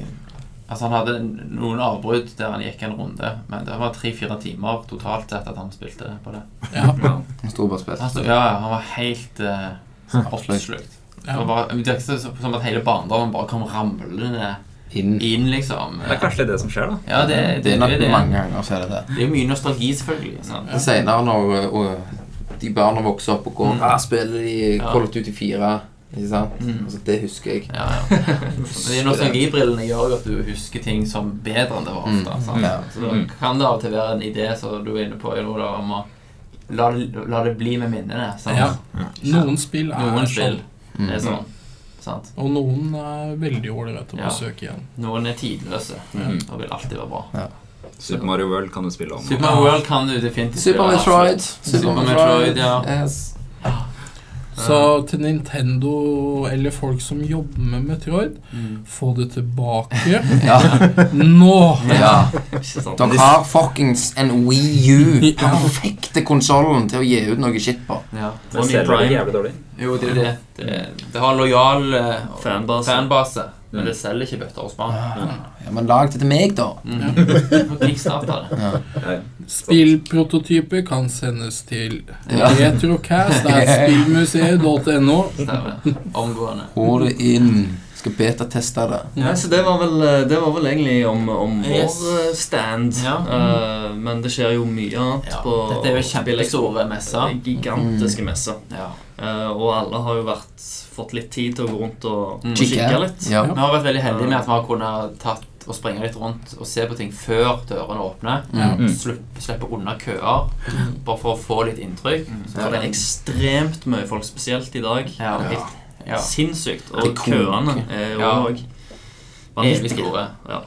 Altså Han hadde noen avbrudd der han gikk en runde, men det var tre-fire timer totalt sett at han spilte på det. Ja. En Storbarspill. Han, stod, ja, ja, han var helt uh, oppslukt. Det Ja. var det så- som at hele barndommen bare kom ramlende Inn. inn, liksom. Det er kanskje det som skjer, da. Ja, det, det, Det er nok det, det. mange ganger så er det det. Det er mye nostalgi, selvfølgelig. Sant? Ja. senere når ø, ø, de barna vokser opp og går Mm. spiller de Ja. Call of Duty 4. Ikke sant? Mm. Altså, det husker jeg. Ja, ja. (laughs) Men de nostalgibrillene gjør jo at du husker ting som bedre enn det var ofte. Mm. Sant? Ja. Så da kan det av og til være en idé som du er inne på, jo, da, om å la, det- la det bli med minnene. Sant? Ja. Noen spill er Noen spill sånn. er sånn. Sant? Og noen er veldig ålreite å Ja. besøke igjen. Noen er tidløse Mm. og vil alltid være bra. Super Mario World kan du spille om. Super Mario World kan du definitivt Super spille, Metroid. Super Metroid, ja. Yes. Så til Nintendo eller folk som jobber med Metroid, få det tilbake (laughs) Ja. nå! Ja. Dere har fuckings en Wii U. den Perfekte konsollen til å gi ut noe shit på. Ja. Det det er jo det. Det, det har lojal uh, Fanbase. fanbase, men det selger ikke bøtter og spann. Ja, men lag det til meg, da. Mm. (laughs) Spillprototyper kan sendes til Ja. retrocast. Det er (laughs) spillmuseet.no. Omgående. Hold det inn. Skal betateste det. Ja, så det var vel, eh, det var vel egentlig om, om Yes. vår eh, stand. Ja. Eh, men det skjer jo mye annet Ja, på dette er jo kjempestore messer. Er Gigantiske messer. Ja. Eh, og alle har jo vært, fått litt tid til å gå rundt og, Mm. og kikke litt. Ja. Vi har vært veldig heldige med at vi har kunnet tatt og springe litt rundt og se på ting før dørene åpner. Mm. Slippe, slippe unna køer, bare for å få litt inntrykk. Så det er ekstremt mye folk, spesielt i dag. Ja. Helt Ja. sinnssykt. Og køene er jo Ja. òg store. Ja.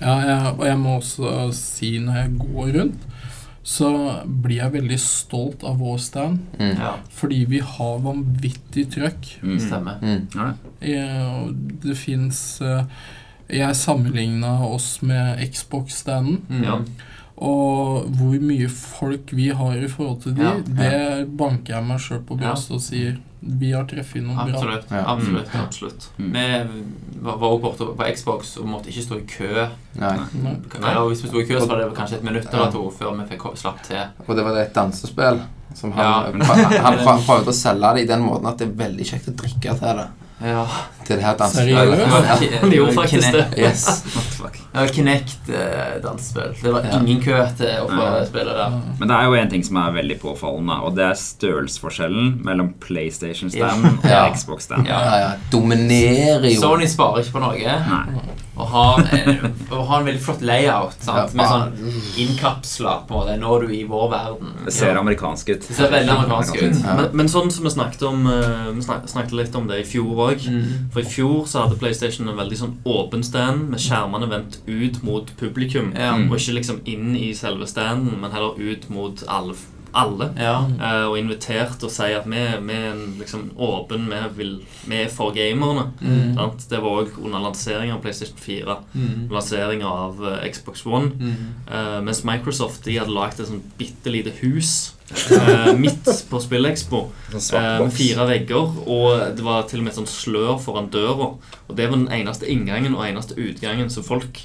Ja, jeg, og jeg må også si når jeg går rundt, så blir jeg veldig stolt av vår stand. Mm. Ja, Fordi vi har vanvittig trøkk. Mm. stemmer. Mm. Ja, det. Eh, Det fins Jeg sammenligna oss med Xbox-standen. Mm. Ja. Og hvor mye folk vi har i forhold til de, Ja, det banker jeg meg sjøl på Ja. og sier vi har treffet absolutt, bra. Absolutt. Mm. absolutt. Mm. Vi var også borte på Xbox og måtte ikke stå i kø. Nei. Nei. og hvis vi sto i kø, så var det kanskje et minutt eller to før vi fikk slapp til. Og det var det et dansespill som han, Ja. (laughs) han, han prøv- prøvde å selge det i den måten at det er veldig kjekt å drikke til det. Ja. Til det her dansespillet. Ja. Han gjorde faktisk det. Yes. Fuck. Det var Kinect-dansespill. Det var Ja. ingen kø til å få Ja. spille der. Men det er jo en ting som er veldig påfallende, og det er størrelsesforskjellen mellom PlayStation-stand og Xbox-stand. Ja. Ja, ja. Dominerer jo. Sony sparer ikke på noe. Nei. Og har, en, og har en veldig flott layout sant? Ja, med sånn innkapsla på det når Nå er du i vår verden. Det ser amerikansk ut. Det ser veldig amerikansk ut. Ja. Men, men sånn som vi snakket om eh, Vi snak, snakket litt om det i fjor òg. Mm. For i fjor så hadde PlayStation en veldig sånn åpen stand med skjermene vendt ut mot publikum. Ja. Og ikke liksom inn i selve standen, men heller ut mot alle. Alle. Ja. Uh, og invitert og si at vi, vi er liksom åpen Vi, vil, vi er for gamerne. Mm. Sant? Det var òg under lanseringa av PlayStation 4. Mm. Lanseringa av uh, Xbox One. Mm. Uh, mens Microsoft de hadde lagd et sånn bitte lite hus midt på SpillExpo. Sånn med fire vegger, og det var til og med et sånt slør foran døra. Og det var den eneste inngangen og eneste utgangen, så folk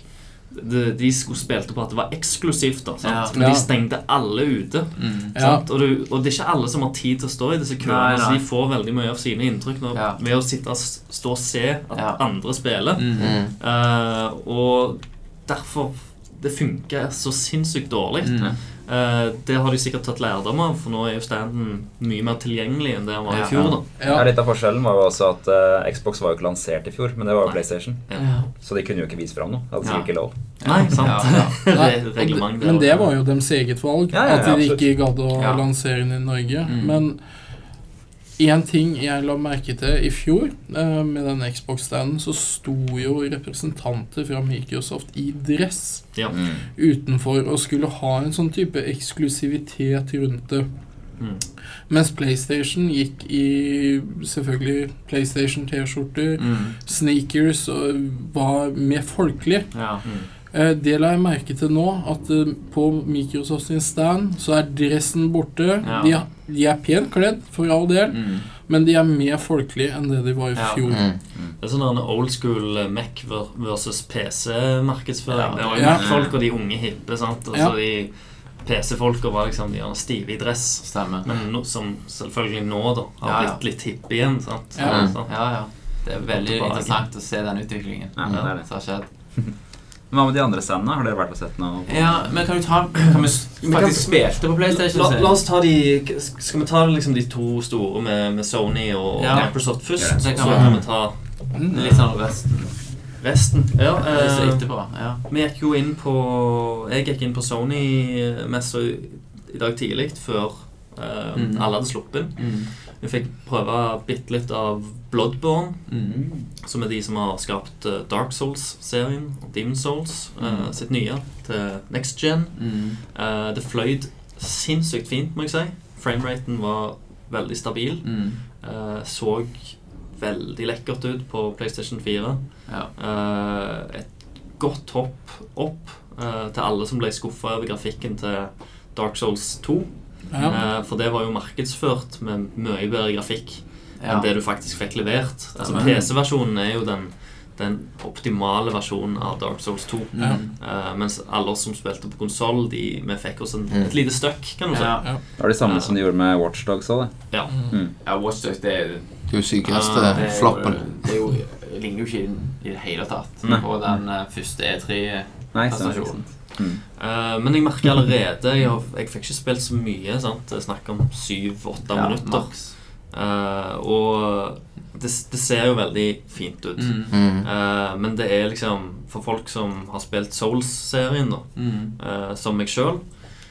de, de skulle spilte på at det var eksklusivt. da sant? Ja. Men Ja. de stengte alle ute. Mm. Ja. Og, du, og det er ikke alle som har tid til å stå i disse køene, Nei, så de får veldig mye av sine inntrykk når, Ja. ved å sitte og stå og se at Ja. andre spiller. Mm. Eh, og derfor det funker så sinnssykt dårlig. Mm. Eh, det har de sikkert tatt lærdom av, for nå er jo standen mye mer tilgjengelig enn det han var Ja, i fjor. da Ja, Ja. litt av forskjellen var jo også at uh, Xbox var jo ikke lansert i fjor, men det var jo Nei. PlayStation. Ja. Så de kunne jo ikke vise fram noe. Hadde sikkert ikke lov. Nei, sant? Ja, ja. (laughs) det men det var jo deres eget valg, Ja, ja, ja, at de absolutt. ikke gadd å Ja. lansere den i Norge. Mm. Men én ting jeg la merke til i fjor, eh, med den Xbox-standen, så sto jo representanter fra Microsoft i dress Ja. Mm. utenfor og skulle ha en sånn type eksklusivitet rundt det. Mm. Mens PlayStation gikk i selvfølgelig PlayStation T-skjorter, Mm. sneakers og var mer folkelig. Ja. Eh, Det la jeg merke til nå, at eh, på Microsoft sin stand så er dressen borte. Ja. De, er- de er pent kledd, for all del, Mm. men de er mer folkelige enn det de var i Ja. fjor. Mm. Det er sånn old school eh, Mac ver- versus PC-markedsføring. Ja. Det var jo Ja. Mac-folk og de unge hippe. sant? Og Ja. de PC-folka var liksom de stive i dress. Stemmer. Men no, som selvfølgelig nå da har Ja, ja. blitt litt hippe igjen. sant? Ja. Så- Ja, ja. Det er veldig interessant å se den utviklingen Ja, det er det. som har skjedd. (laughs) Hva med de andre standene? Har dere vært og sett noe? Ja, men kan du ta Kan vi faktisk spilte på PlayStation? La, la oss ta de Skal vi ta liksom de to store med, med Sony og Ja. Microsoft først? Ja, det kan så kan vi ta Litt sånn resten. resten. Ja, eh, etterpå. Ja. vi gikk jo inn på Jeg gikk inn på Sony-messa i i dag tidlig, før eh, Mm. alle hadde sluppet inn. Mm. Vi fikk prøve bitte litt av Bloodborne, Mm. som er de som har skapt eh, Dark Souls-serien Demon Souls, mm. uh, sitt nye, til next gen. Mm. Uh, det fløyd sinnssykt fint, må jeg si. Frameraten var veldig stabil. Eh, så veldig lekkert ut på PlayStation 4. Ja. Eh, et godt hopp opp eh, til alle som ble skuffa over grafikken til Dark Souls 2. Ja. Eh, for det var jo markedsført med mye bedre grafikk Ja. enn det du faktisk fikk levert. Altså PC-versjonen er jo den, den optimale versjonen av Dark Souls 2. Ja. Uh, mens alle oss som spilte på konsoll, vi fikk oss en, Mm. et lite støkk, kan du si. Ja. Det var det samme som de gjorde med Watchdogs òg, det. Ja. Mm. ja, Watch Dogs, det, er- Det er jo sykeste Ah, det er jo- floppen. Det er jo, det ligner jo ikke i det hele tatt Nei. på den eh, første E3-presentasjonen. Nei, stemmer, sant. Mm. Uh, men jeg merker allerede Jeg, har, jeg fikk ikke spilt så mye. sant? Det er snakk om syv-åtte Ja, minutter. Eh, og det, det ser jo veldig fint ut. Mm. Eh, men det er liksom For folk som har spilt Souls-serien, da, Mm. eh, som meg sjøl,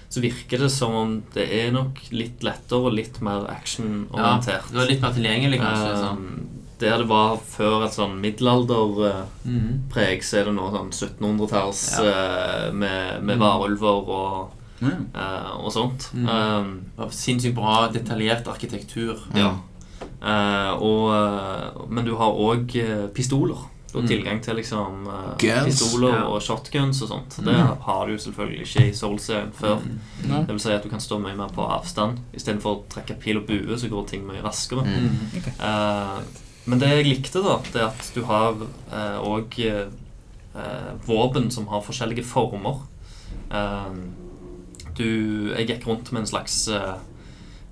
så virker det som om det er nok litt lettere og litt mer Ja, actionorientert. det var litt mer tilgjengelig, kanskje. Sånn. Der det var før et sånn middelalderpreg, Mhm. så er det nå sånn 1700-talls Ja. eh, med, med Mm. varulver og, Ja. Uh, og sånt. Mm. Um, Sinnssykt bra detaljert arkitektur. ja. Uh, og, eh, men du har òg pistoler. Du har Mm. tilgang til liksom uh, pistoler Ja. og shotguns og sånt. Det Mm. har du selvfølgelig ikke i Soul-serien før. Mm. Det vil si at du kan stå mye mer på avstand. Istedenfor å trekke pil og bue, så går ting mye raskere. Mm. Eh, men det jeg likte, da, det er at du har òg våpen som har forskjellige former. Eh, du Jeg gikk rundt med en slags uh,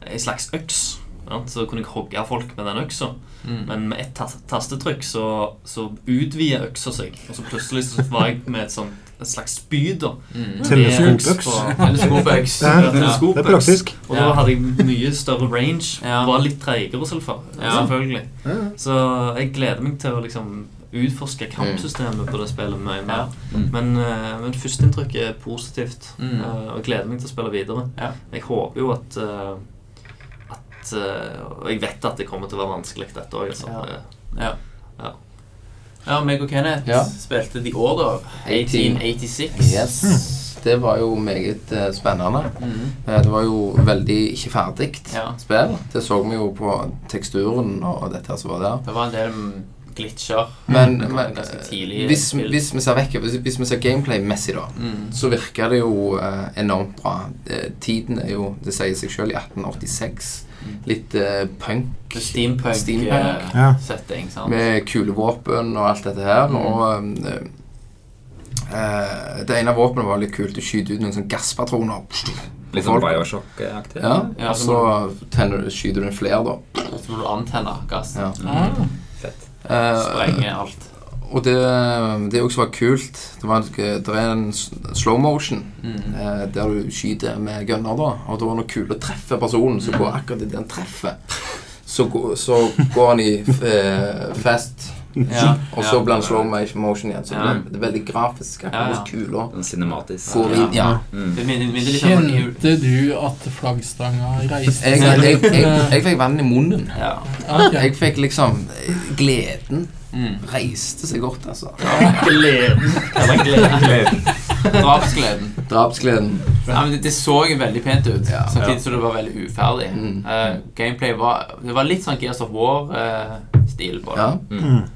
En slags øks. Ja, så kunne jeg hogge folk med den øksa. Mm. Men med ett tas tastetrykk så, så utvider øksa seg. Og så plutselig så var jeg med et sånt et slags spyd. da Mm. Teleskopøks. Teleskopøks. Det Ja, det er praktisk. Og da hadde jeg mye større range. Ja. Var litt treigere, selvfø- Ja. selvfølgelig. Ja. Så jeg gleder meg til å liksom utforske kampsystemet på det spillet mye mer. Mm. Men, uh, men førsteinntrykket er positivt, Mm. eh, og jeg gleder meg til å spille videre. Ja. Jeg håper jo at uh, at uh, Og jeg vet at det kommer til å være vanskelig, dette òg. Altså. Ja. Ja. Meg og Kenneth Ja. spilte The Order 1886. Yes. Det var jo meget uh, spennende. Mm. Uh, det var jo veldig ikke ferdig Ja. spill. Det så vi jo på teksturen og dette som var der. Det var en del mm, glitcher. Men, men eh, hvis, hvis vi ser vekk hvis, hvis vi ser gameplay-messig, da, Mm. så virker det jo enormt bra. Tiden er jo Det sier seg sjøl i 1886. Litt uh, punk. Steampunk, Steampunk. eh, Ja. setting, sant? Med kulevåpen og alt dette her. Mm. Og uh, eh, det ene våpenet var litt kult. Du skyter ut noen sånne gasspatroner. Litt sånn Bioshock-aktig. Ja, Ja, og så så tenner, skyter du en flere, da. Så må du antenne gass. Ja. Mm. Fett. Sprenge alt. Og det, det også var kult Det, var, det er en slow motion Mm. eh, der du skyter med gunner, da. Og noe kul å treffe personen, så går akkurat idet den treffer, så, så går han i eh, fast Ja, Og så ja. blir han slow motion igjen. Så Ja. det er veldig grafisk. Ja, Akkurat ja. ja, kula cinematisk. inn. Ja. Mm. Det Kjente du at flaggstanga reiste Jeg, jeg, jeg, jeg, jeg fikk vann i munnen. Ja. Ok. Jeg fikk liksom Gleden Mm. reiste seg godt, altså. Gleden. Eller gleden. Drapsgleden. Drapsgleden. Ja, men det, det så jo veldig pent ut, Ja. samtidig som det var veldig uferdig. Mm. Uh, gameplay var Det var litt sånn Gears of War-stil på det. Ja. Mm.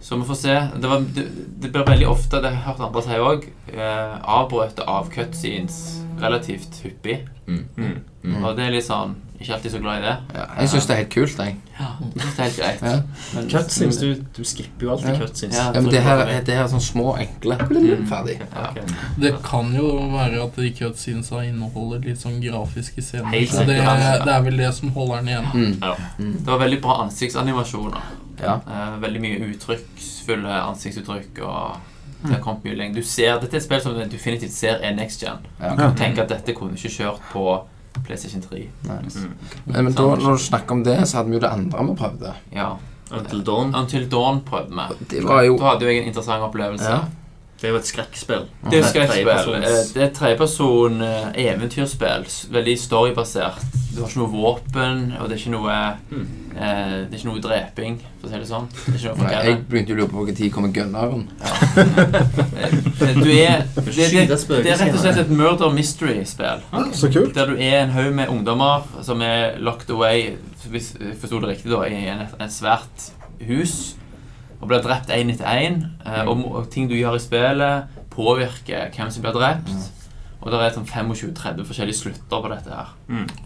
Så vi får se. Det, var, det, det blir veldig ofte, det har jeg hørt andre si òg, uh, avbrøt av cutscenes relativt hyppig. Mm. Mm. Mm. Og det er litt sånn Ikke alltid så glad i det. Ja, jeg syns det er helt kult, jeg. Ja, det er helt greit. Ja. Men- Cutscenes, du, du skipper jo alltid Ja. cutscenes. Ja. Ja, men det her, det her er sånn små, enkle. Mm. Ferdig. Ja. Ok. Det kan jo være at de cutscenesa inneholder litt sånn grafiske scener. Helt Så det, det er vel det som holder den igjen. Mm. Det var veldig bra ansiktsanimasjoner. Ja. Eh, veldig mye uttrykksfulle ansiktsuttrykk. Og det har kommet mye lenger. Du ser, Dette er et spill som du definitivt ser er next gen. Ja. Du kan tenke at dette kunne ikke kjørt på PlayStation 3. Nice. Mm. Men, men da, når du snakker om det, så hadde vi jo det andre vi prøvde. Ja. Until Dawn. Until Dawn prøvde vi. Det var jo Da hadde jo jeg en interessant opplevelse. Ja. Det er jo et skrekkspill. Det er et skrekkspill. Eh, Det er et tredjeperson eh, eventyrspill. Veldig storybasert. Du har ikke noe våpen, og det er ikke noe Mm. eh, Det er ikke noe dreping, for å si det sånn. Det er ikke noe Nei. Jeg begynte å lure på tid kommer gunneren. Eh, Du er det, det, det, er rett og slett et murder mystery-spill. Så kult. Der du er en haug med ungdommer som er locked away hvis jeg forsto det riktig, da, i en, en svært hus og blir drept én etter én. Og, ting du gjør i spillet, påvirker hvem som blir drept. Og det er sånn 25-30 forskjellige slutter på dette her.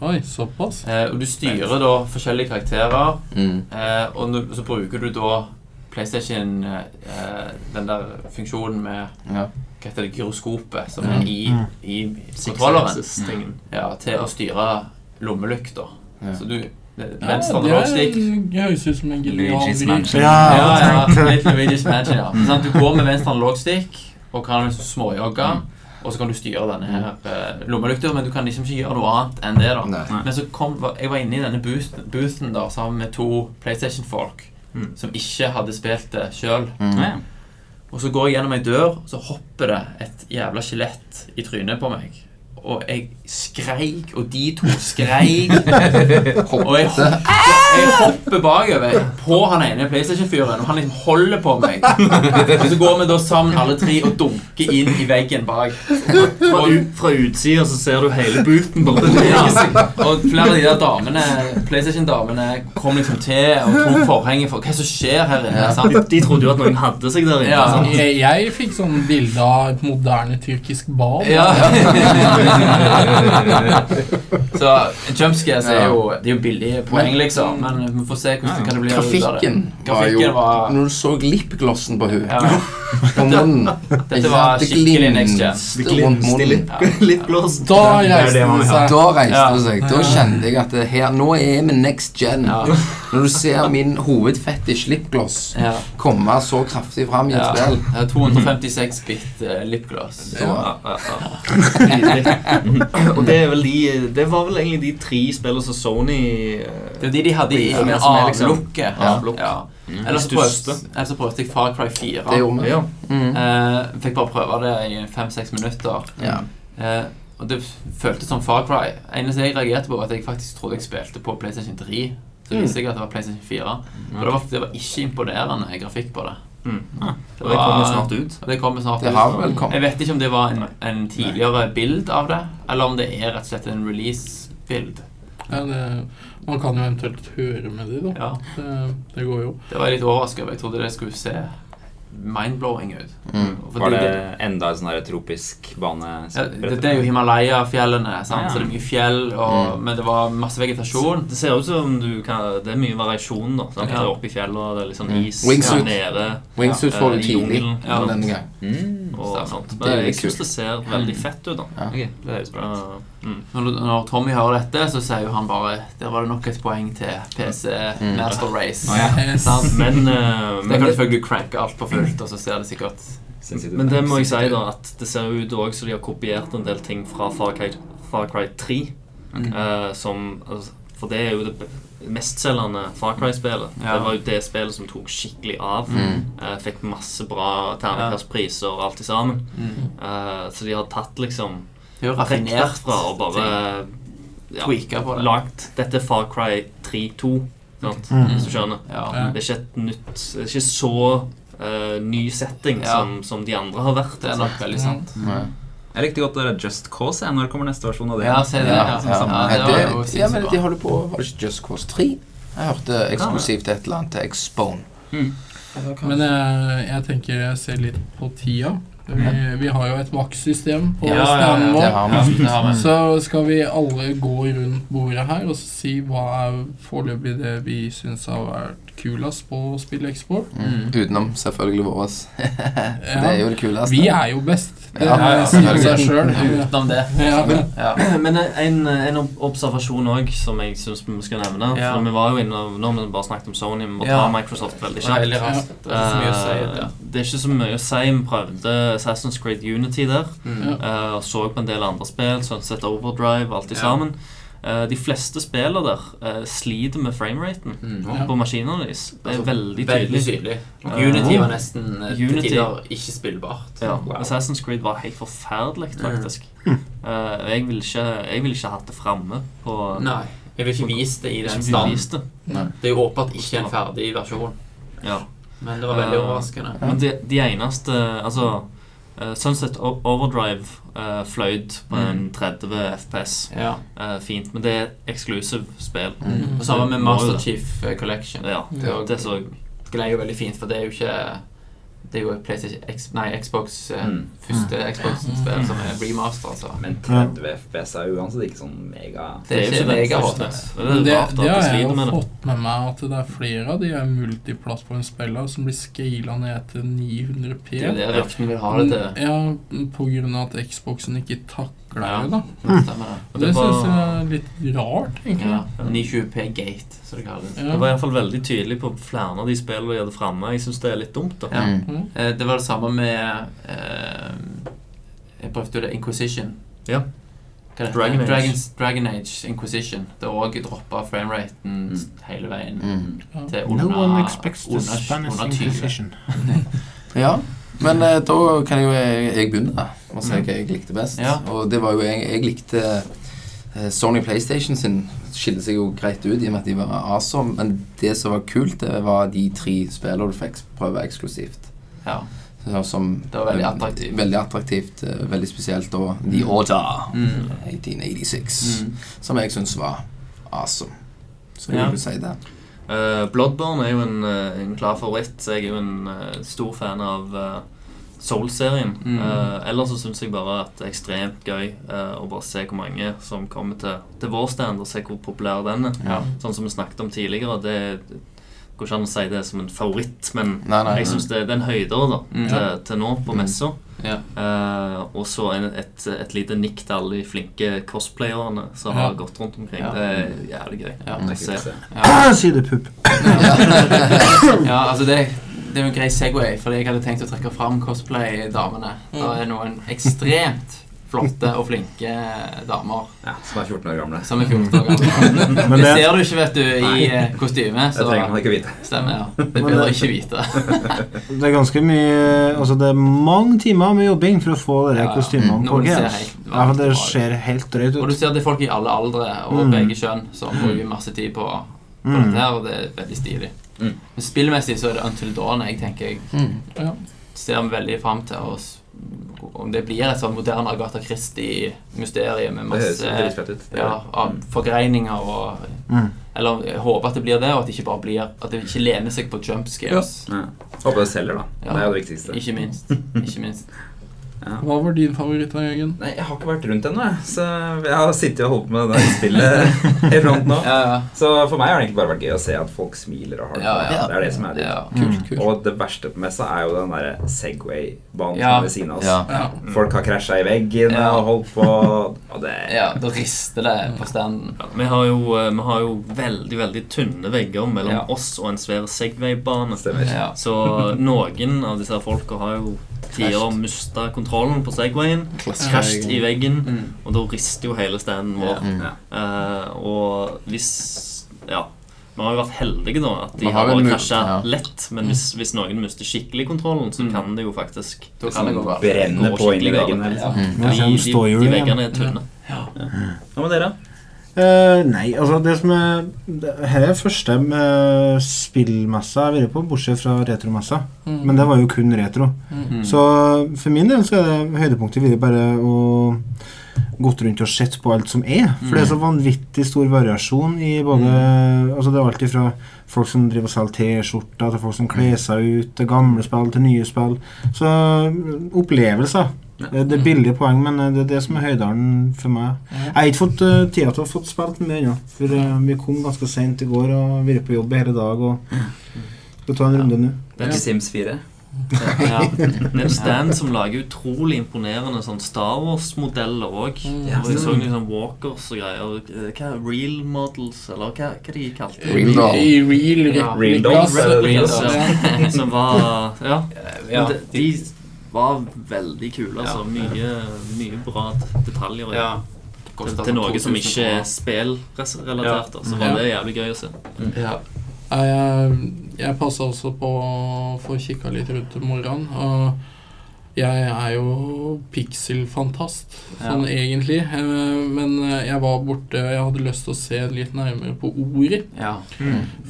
Oi, såpass? Eh, og du styrer da forskjellige karakterer, Mm. eh, og så bruker du da PlayStation eh, Den der funksjonen med Ja. Hva heter det, gyroskopet som er i, Mm. i kontrolleren. Ja, til å styre lommelykta. Ja. Så du Ja, det analogstick. er- høres ut som en Luigi's. Mansion. Ja, Ja, ja, litt Luigi's Mansion, ja. Men Du går med venstre analogstick og kan liksom småjogge. Og så kan du styre denne her eh, lommelykta, men du kan liksom ikke gjøre noe annet enn det. da Nei. Men så kom jeg var inne i denne boothen, boothen da sammen med to PlayStation-folk Mm. som ikke hadde spilt det sjøl. Mm. Og så går jeg gjennom ei dør, og så hopper det et jævla skjelett i trynet på meg. Og jeg skreik, og de to skreik. (laughs) og jeg, hopper, jeg hopper bakover på han ene PlayStation-fyren, og han liksom holder på meg. Og så går vi da sammen alle tre og dunker inn i veggen bak. Og, fra utsida så ser du hele booten bare bevege Ja, seg. og flere av de der damene PlayStation-damene kom liksom til og tok forhenget for hva som skjer her inne. Sant? De, de trodde jo at noen hadde seg der inne. Ja. Jeg, jeg fikk sånn bilde av et moderne tyrkisk bad. Ja. (laughs) (laughs) Så jumpscares er jo Det er jo billige poeng, liksom. Men vi får se hvordan det kan bli Trafikken, Trafikken det. Var jo var Når du så lipglossen på henne ja, (laughs) på munnen Dette var skikkelig next gen. blås. (laughs) Da Det reiste det det seg. Da reiste det seg. Da kjente jeg at det her, nå er vi next gen. Ja. Når du ser min hovedfetisj lipgloss ja, komme så kraftig fram i et spill Det er 256 bit uh, lipgloss. Ja. Ja, ja, ja. (laughs) Og det er vel de Det var vel egentlig de tre spillene som Sony eh, Det er de de hadde i liksom- avlukket. Ja, avlukk. Ja. Eller så prøvde, prøvde jeg Far Cry 4. Det gjorde vi. Ja. Mm. Uh, fikk bare prøve det i fem-seks minutter. Ja. Uh, og det føltes som Far Cry. Eneste jeg reagerte på, var at jeg faktisk trodde jeg spilte på PlayStation 3. Så viste visste jeg at det var PlayStation 4. Og det var, det var ikke imponerende grafikk på det. Mm. Det det kommer snart ut. Det kommer snart Det ut. Jeg vet ikke om det var en, en tidligere bild av det, eller om det er rett og slett en release-bild. Ja, man kan jo eventuelt høre med de, da. Ja, Det, det går jo. det var jeg litt overrasket over. Jeg trodde det skulle se mind-blowing ut. Mm. Var det- det enda en sånn tropisk bane? Ja, det, det er jo Himalaya-fjellene, sant? Ja. så det er mye fjell, og, men det var masse vegetasjon. Det ser ut som du kan Det er mye variasjon, da. Sant? Ja. Det er Oppe i fjellet, og det er litt sånn Mm. is Wingsuit. ja, nede Wingsuit Ja, får du i tidlig. Ja. denne gang. Mm. og sånt. Det Men er jeg syns det ser veldig fett ut, da. Ja. Ok, det høres bra ut. Mm. Når, når Tommy hører dette, så sier jo han bare Der var det nok et poeng til PC Mm. Master Race. Oh, ja. (laughs) Yes. Men, uh, Det men, kan selvfølgelig cranke alt på fullt, og så ser det sikkert Sensitive men det må jeg si, da, at det ser ut òg som de har kopiert en del ting fra Far Cry, Far Cry 3. Mm. Uh, som, altså, for det er jo det mestselgende Far Cry-spillet. Ja. Det var jo det spillet som tok skikkelig av. Mm. Uh, fikk masse bra terningkastpriser og alt i sammen. mm. Uh, så de har tatt liksom Er raffinert derfra og bare ja, tweaka på det. lagt Dette er Far Cry 3-2. Mm. hvis du skjønner. Ja. Ja. Det er ikke et nytt Det er ikke så uh, ny setting Ja. som, som de andre har vært. Det er nok veldig sant. Mm. Jeg likte godt det Just Cause. jeg. Når kommer neste versjon av det? Ja, se det. Ja, Ja, ja. ja, Ja, det ja, men de holder på Var det ikke Just Cause 3? Jeg hørte eksklusivt et eller annet til Xbone. Men jeg, jeg tenker jeg ser litt på tida. Vi, vi har jo et vaktsystem på Ja, standen vår. Ja. (laughs) Så skal vi alle gå rundt bordet her og si hva er foreløpig det vi syns har vært kulest på Spillexpo. Mm. Utenom selvfølgelig våres. (laughs) Det er jo det kuleste. Vi er jo best. Det Ja, ja, ja. sier seg sjøl. (laughs) Utenom det. Ja. Ja. Men (clears throat) en, en observasjon òg som jeg syns vi skal nevne. Ja. For vi var jo inne Nå har vi bare snakket om Sony, vi må Ja. ta Microsoft veldig kjapt. Det. Eh, Ja. det er ikke så mye å si. Vi prøvde Assassin's Creed Unity der. Mm. eh, og så på en del andre spill, Sunset Overdrive, alt i Ja. sammen. Uh, de fleste spillene der uh, sliter med frameraten Mm. Ja. på maskinene deres. Det er Altså, veldig tydelig. Veldig uh, Unity var nesten Unity. tider ikke spillbart. Ja, Wow. Assassin's Creed var helt forferdelig, Mm. faktisk. (laughs) Eh, jeg ville ikke, jeg vil ikke hatt det framme på Nei, jeg vil ikke vise det i den stand. det. Det er jo åpenbart ikke en ferdig versjon. Ja. Men det var veldig overraskende. Men de, de eneste Altså eh, Sunset Overdrive uh, fløyd på Mm. en 30 FPS. Ja. Uh, fint, men det er eksklusivt spill. Mm. Og sammen med Master. Chief eh, Collection. Ja, Det, er det så glei jo veldig fint, for det er jo ikke Det er jo X, Nei, Xbox eh, Mm. Første Xbox-spill som er remaster, altså. Men 30 FPS er uansett ikke sånn mega Det er ikke det første. Men Det det, er det har jeg jo med fått med meg at det er flere av de multiplattformspillene som blir scala ned til 900P. Det er det ryktene vil ha det til. Ja, på grunn av at Xboxen ikke takler Ja. det, da. Stemmer det. Og det Det syns jeg er litt rart, egentlig. Ja. 920P Gate, som det kalles. Ja. Det var iallfall veldig tydelig på flere av de spillene de hadde framme. Jeg syns det er litt dumt. da Ja. Mm. Eh, Det var det samme med eh, Jeg prøvde jo det Inquisition. Ja. Dragon? Age. Dragons, Dragon Age Inquisition. Det òg droppa frameraten Mm. hele veien Mm. Til No under, one expects the under, Spanish under 20. Inquisition. (laughs) Ja, men eh, da kan jo jeg, jeg begynne og å si hva jeg likte best. Ja. Og det var jo jeg, jeg likte eh, Sony PlayStation sin skilte seg jo greit ut i og med at de var awesome. Men det som var kult, det var de tre spillene du fikk prøve eksklusivt. Ja. Som, Det var veldig attraktivt. Veldig attraktivt, eh, veldig spesielt Og The Order, Mm. 1886, Mm. som jeg syns var awesome. Så jeg Ja. vil si det. Uh, Bloodborne er jo en, eh, en klar favoritt. Jeg er jo en uh, stor fan av uh, Soul-serien. Mm. Ellers så syns jeg bare at det er ekstremt gøy å bare se hvor mange som kommer til, til vår stand, og se hvor populær den er. Ja. Sånn som vi snakket om tidligere. Det det går ikke an å si det som en favoritt, men Nei, nei. jeg syns det, det er en høyder da, Mm. til, til nå på messa. Ja. Eh, og så et, et lite nikk til alle de flinke cosplayerne som Ja. har gått rundt omkring. Ja. Det er jævlig gøy Ja. det se. pupp. (laughs) ja, altså det, det er jo en grei Segway, fordi jeg hadde tenkt å trekke fram cosplay-damene. Det er noen ekstremt flotte og flinke damer Ja, som er 14 år gamle. som er 14 år gamle. (laughs) Det det, ser du ikke, vet du, i kostyme. Så. Det trenger man ikke vite. stemmer, ja. Det begynner bør det- ikke vite. (laughs) det er ganske mye Altså det er mange timer med jobbing for å få de Ja, ja. kostymene på GS. Ja, for det ser helt drøyt ut. Og du ser ser det er folk i alle aldre og Mm. begge kjønn som bruker masse tid på, på Mm. dette her, og det er veldig stilig. Mm. Men spillmessig så er det Until Dawn jeg tenker jeg Mm. Ja. ser veldig fram til å s- om det blir et sånn moderne Agatha Christie-mysterium med masse ja, av forgreininger og Mm. Eller jeg håper at det blir det, og at det ikke bare blir At det ikke lener seg på jump scares. Ja. Håper det selger, da. Ja. Det er jo det viktigste. Ikke minst. (laughs) Ikke minst. Hva var din favoritt, da, Jørgen? Nei, Jeg har ikke vært rundt ennå. Så jeg har sittet og holdt på med det spillet i front nå. (laughs) Ja, ja. Så for meg har det egentlig bare vært gøy å se at folk smiler og har det Ja, bra. ja. Det er det som er det ja. Kult, kult. Og det verste på messa er jo den derre Segway-banen Ja. som ved siden av oss. Ja. Ja. Folk har krasja i veggen Ja. og holdt på Og det (laughs) ja, da rister det på standen. Ja, vi, har jo, eh, vi har jo veldig veldig tynne vegger mellom Ja. oss og en svær Segway-bane. Ja. Så noen av disse folka har jo tider mista kontrollen på Segwayen. Krasjet i veggen, Mm. og da rister jo hele standen vår. Mm. Ja. Eh, og hvis Ja. Vi har jo vært heldige, da, at de har har krasja ja. lett. Men hvis, hvis noen mister skikkelig kontrollen, så Mm. kan det jo faktisk Da kan det gå. Brenne på inni veggene. Liksom. Mm. Men De, de, de veggene er tynne. Hva med dere? Eh, nei, altså det som er det Her er første uh, spillmessa jeg har vært på, bortsett fra retromessa. Mm. Men det var jo kun retro. Mm. Så for min del så er det høydepunktet vært bare å gått rundt og sett på alt som er. For det er så vanvittig stor variasjon i både Altså Det er alltid fra folk som driver og selger T-skjorter, til folk som kler seg ut, til gamle spill, til nye spill. Så opplevelser. Det det er billige poeng, men eh, det er det som er høydalen for meg. Jeg har ikke fått uh, tida til å fått spilt mye ennå. For uh, vi kom ganske seint i går og vært på jobb hele dag. Og skal ta en runde nå. Det er, ikke Sims 4. (laughs) ja, det er Stan som lager utrolig imponerende sånn Star Wars-modeller òg. Ja, jeg så liksom walkers og greier. Eh, Hva er Real models, eller hva, hva de kalte det? Real doll. Real Ja. Real dolls, real, eller Real, dolls? ja. (laughs) Som var Ja. Ja, Men de, de var veldig kule, altså. Mye, mye bra detaljer. ja. Til, til noe som ikke er spillrelatert. Så var det jævlig gøy å se. ja. Jeg, jeg passa også på å få kikka litt rundt om morgenen. Og jeg er jo pixelfantast, sånn egentlig. Eh, Men eh, jeg var borte Jeg hadde lyst til å se litt nærmere på ordet ja.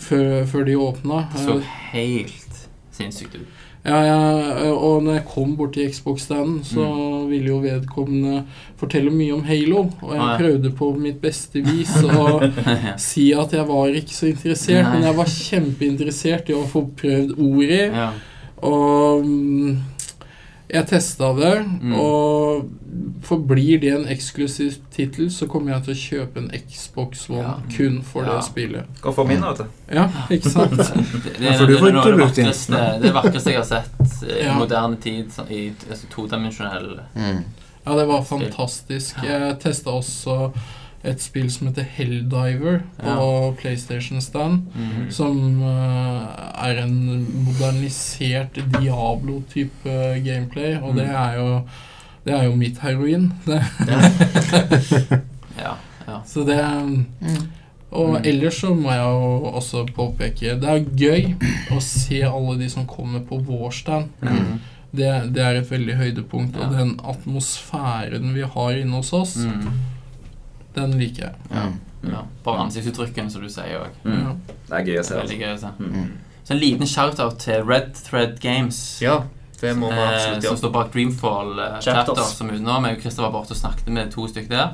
før, før de åpna. Det så Eh, helt sinnssykt ut. Ja, ja, og når jeg kom bort til Xbox-standen, så Mm. ville jo vedkommende fortelle mye om Halo. Og jeg Ah, ja. prøvde på mitt beste vis å (laughs) si at jeg var ikke så interessert, Nei. men jeg var kjempeinteressert i å få prøvd Ori. Ja. Og mm, jeg testa det, Mm. og forblir det en eksklusiv tittel, så kommer jeg til å kjøpe en Xbox One Ja. kun for Ja. det spillet. Kan få min, vet du. Ja, ikke (laughs) sant? Det, det, er noe av det vakreste, det vakreste jeg har sett eh, i (laughs) Ja. moderne tid. sånn I altså, todimensjonell Mm. Ja, det var fantastisk. Jeg testa også et spill som heter Helldiver på PlayStation Stand. Mhm. Som uh, er en modernisert Diablo-type gameplay, og det Mm. er jo det er jo mitt heroin. (laughs) Det. Ja. ja. Så det Og Mm. ellers så må jeg jo også påpeke Det er gøy å se alle de som kommer på vår stand. Mhm. Det, det er et veldig høydepunkt. Og den atmosfæren vi har inne hos oss, Mhm. Den liker jeg. Ja. ja. Bare ansiktsuttrykkene, som du sier òg. Mm. Det er gøy å se. Veldig Altså. gøy å se. Mm. Så en liten shout-out til Red Thread Games. Ja, det må man absolutt gjøre. som står bak Dreamfall eh, Chapters. Chapter, som er nå. Jeg og Christer var borte og snakket med to stykker der.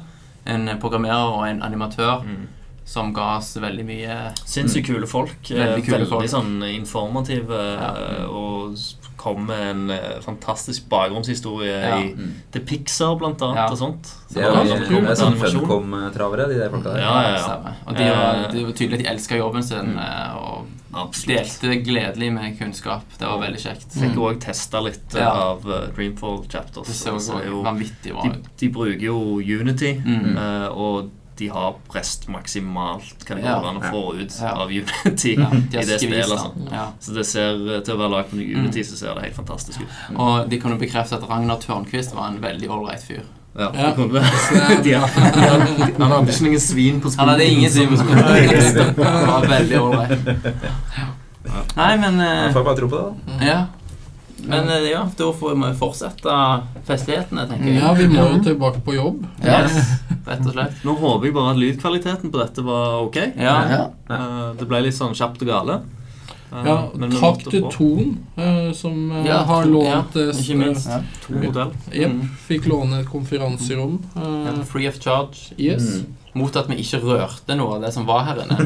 En eh, programmerer og en animatør Mm. som ga oss veldig mye Sinnssykt kule folk. eh, Veldig kule Veldig folk. sånn informative Ja. eh, og kom med en uh, fantastisk bakgrunnshistorie Ja. i The Pixar, blant annet, Ja. og sånt. Det er jo så det kult. er sånn. Funcom-travere, de der folka der. Ja, ja, ja. Og de var, de det var tydelig at de elska jobben sin Mm. eh, og Absolutt. delte gledelig med kunnskap. Det var veldig kjekt. Fikk òg testa litt eh, Ja. av eh, Dreamfall Chapters. Det så så jo- vanvittig bra de, ut. de bruker jo Unity, Mm. eh, og de har prest maksimalt hva det Ja. går an å få ut Ja. av Unity Ja, de i det spillet. Altså. Ja. Så det ser eh, til å være lagd på Unity, Mm. så ser det helt fantastisk ut. Og de kunne bekrefte at Ragnar Tørnquist var en veldig ålreit fyr. Ja. Ja. (laughs) de, (laughs) han hadde ikke noen svin på skolen. Han hadde ingen svin på skolen. (laughs) Han var veldig ålreit. Nei, men eh, Jeg får bare tro på det, da. Ja. Men eh, ja, da får vi fortsette festlighetene, tenker jeg. Ja, vi må jo tilbake på jobb. Yes, rett og slett. Nå håper jeg bare at lydkvaliteten på dette var ok. Ja. Ja. Eh, det ble litt sånn kjapt og gale. Eh, Ja, men takk til Ton, eh, som Ja, har lånt ja, ikke minst. Ja. to modell. Jepp. Mm. Fikk låne et konferanserom. Free of charge. yes. Mot at vi ikke rørte noe av det som var her inne.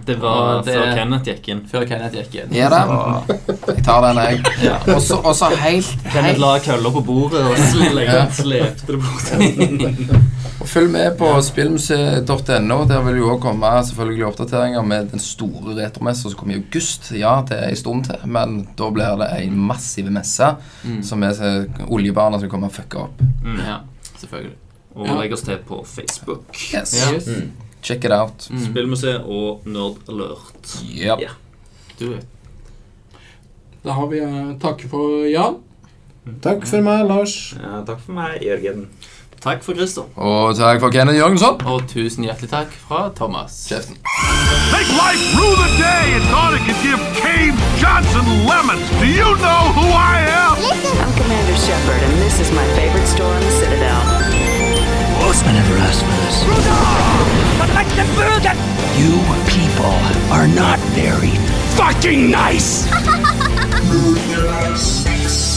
(laughs) Det var det- før Kenneth gikk inn. Før Kenneth gikk inn. Ja da. Jeg tar den, jeg. Ja. Og så og helt, Kenneth la kølla på bordet og (laughs) slepte det bort. (laughs) Og Følg med på spillmuseet.no. Der vil jo også komme selvfølgelig oppdateringer med den store retromessa som kommer i august. Ja, det er en stund til, men da blir det en massiv messe Mm. som er oljebarna som kommer og fucker opp. Mm. Ja, selvfølgelig. Og Ja. legg oss til på Facebook. Yes. yes. Mm. Check it out. Mm. Spillmuseet og Nerd Alert. Yep. Ja. Do it. Da har vi takk takke for Jan. Takk for meg, Lars. Ja, takk for meg, Jørgen. Takk for Christer. Og takk for Kenneth Jørgensson. Og tusen hjertelig takk fra Thomas. Kjeften. Make life rue the day and thought it could give Cave Johnson lemons. Do you know who I am? Listen. I'm Commander Shepard, and this is my favorite store in the Citadel. I never asked for this. You people are not very fucking nice! (laughs)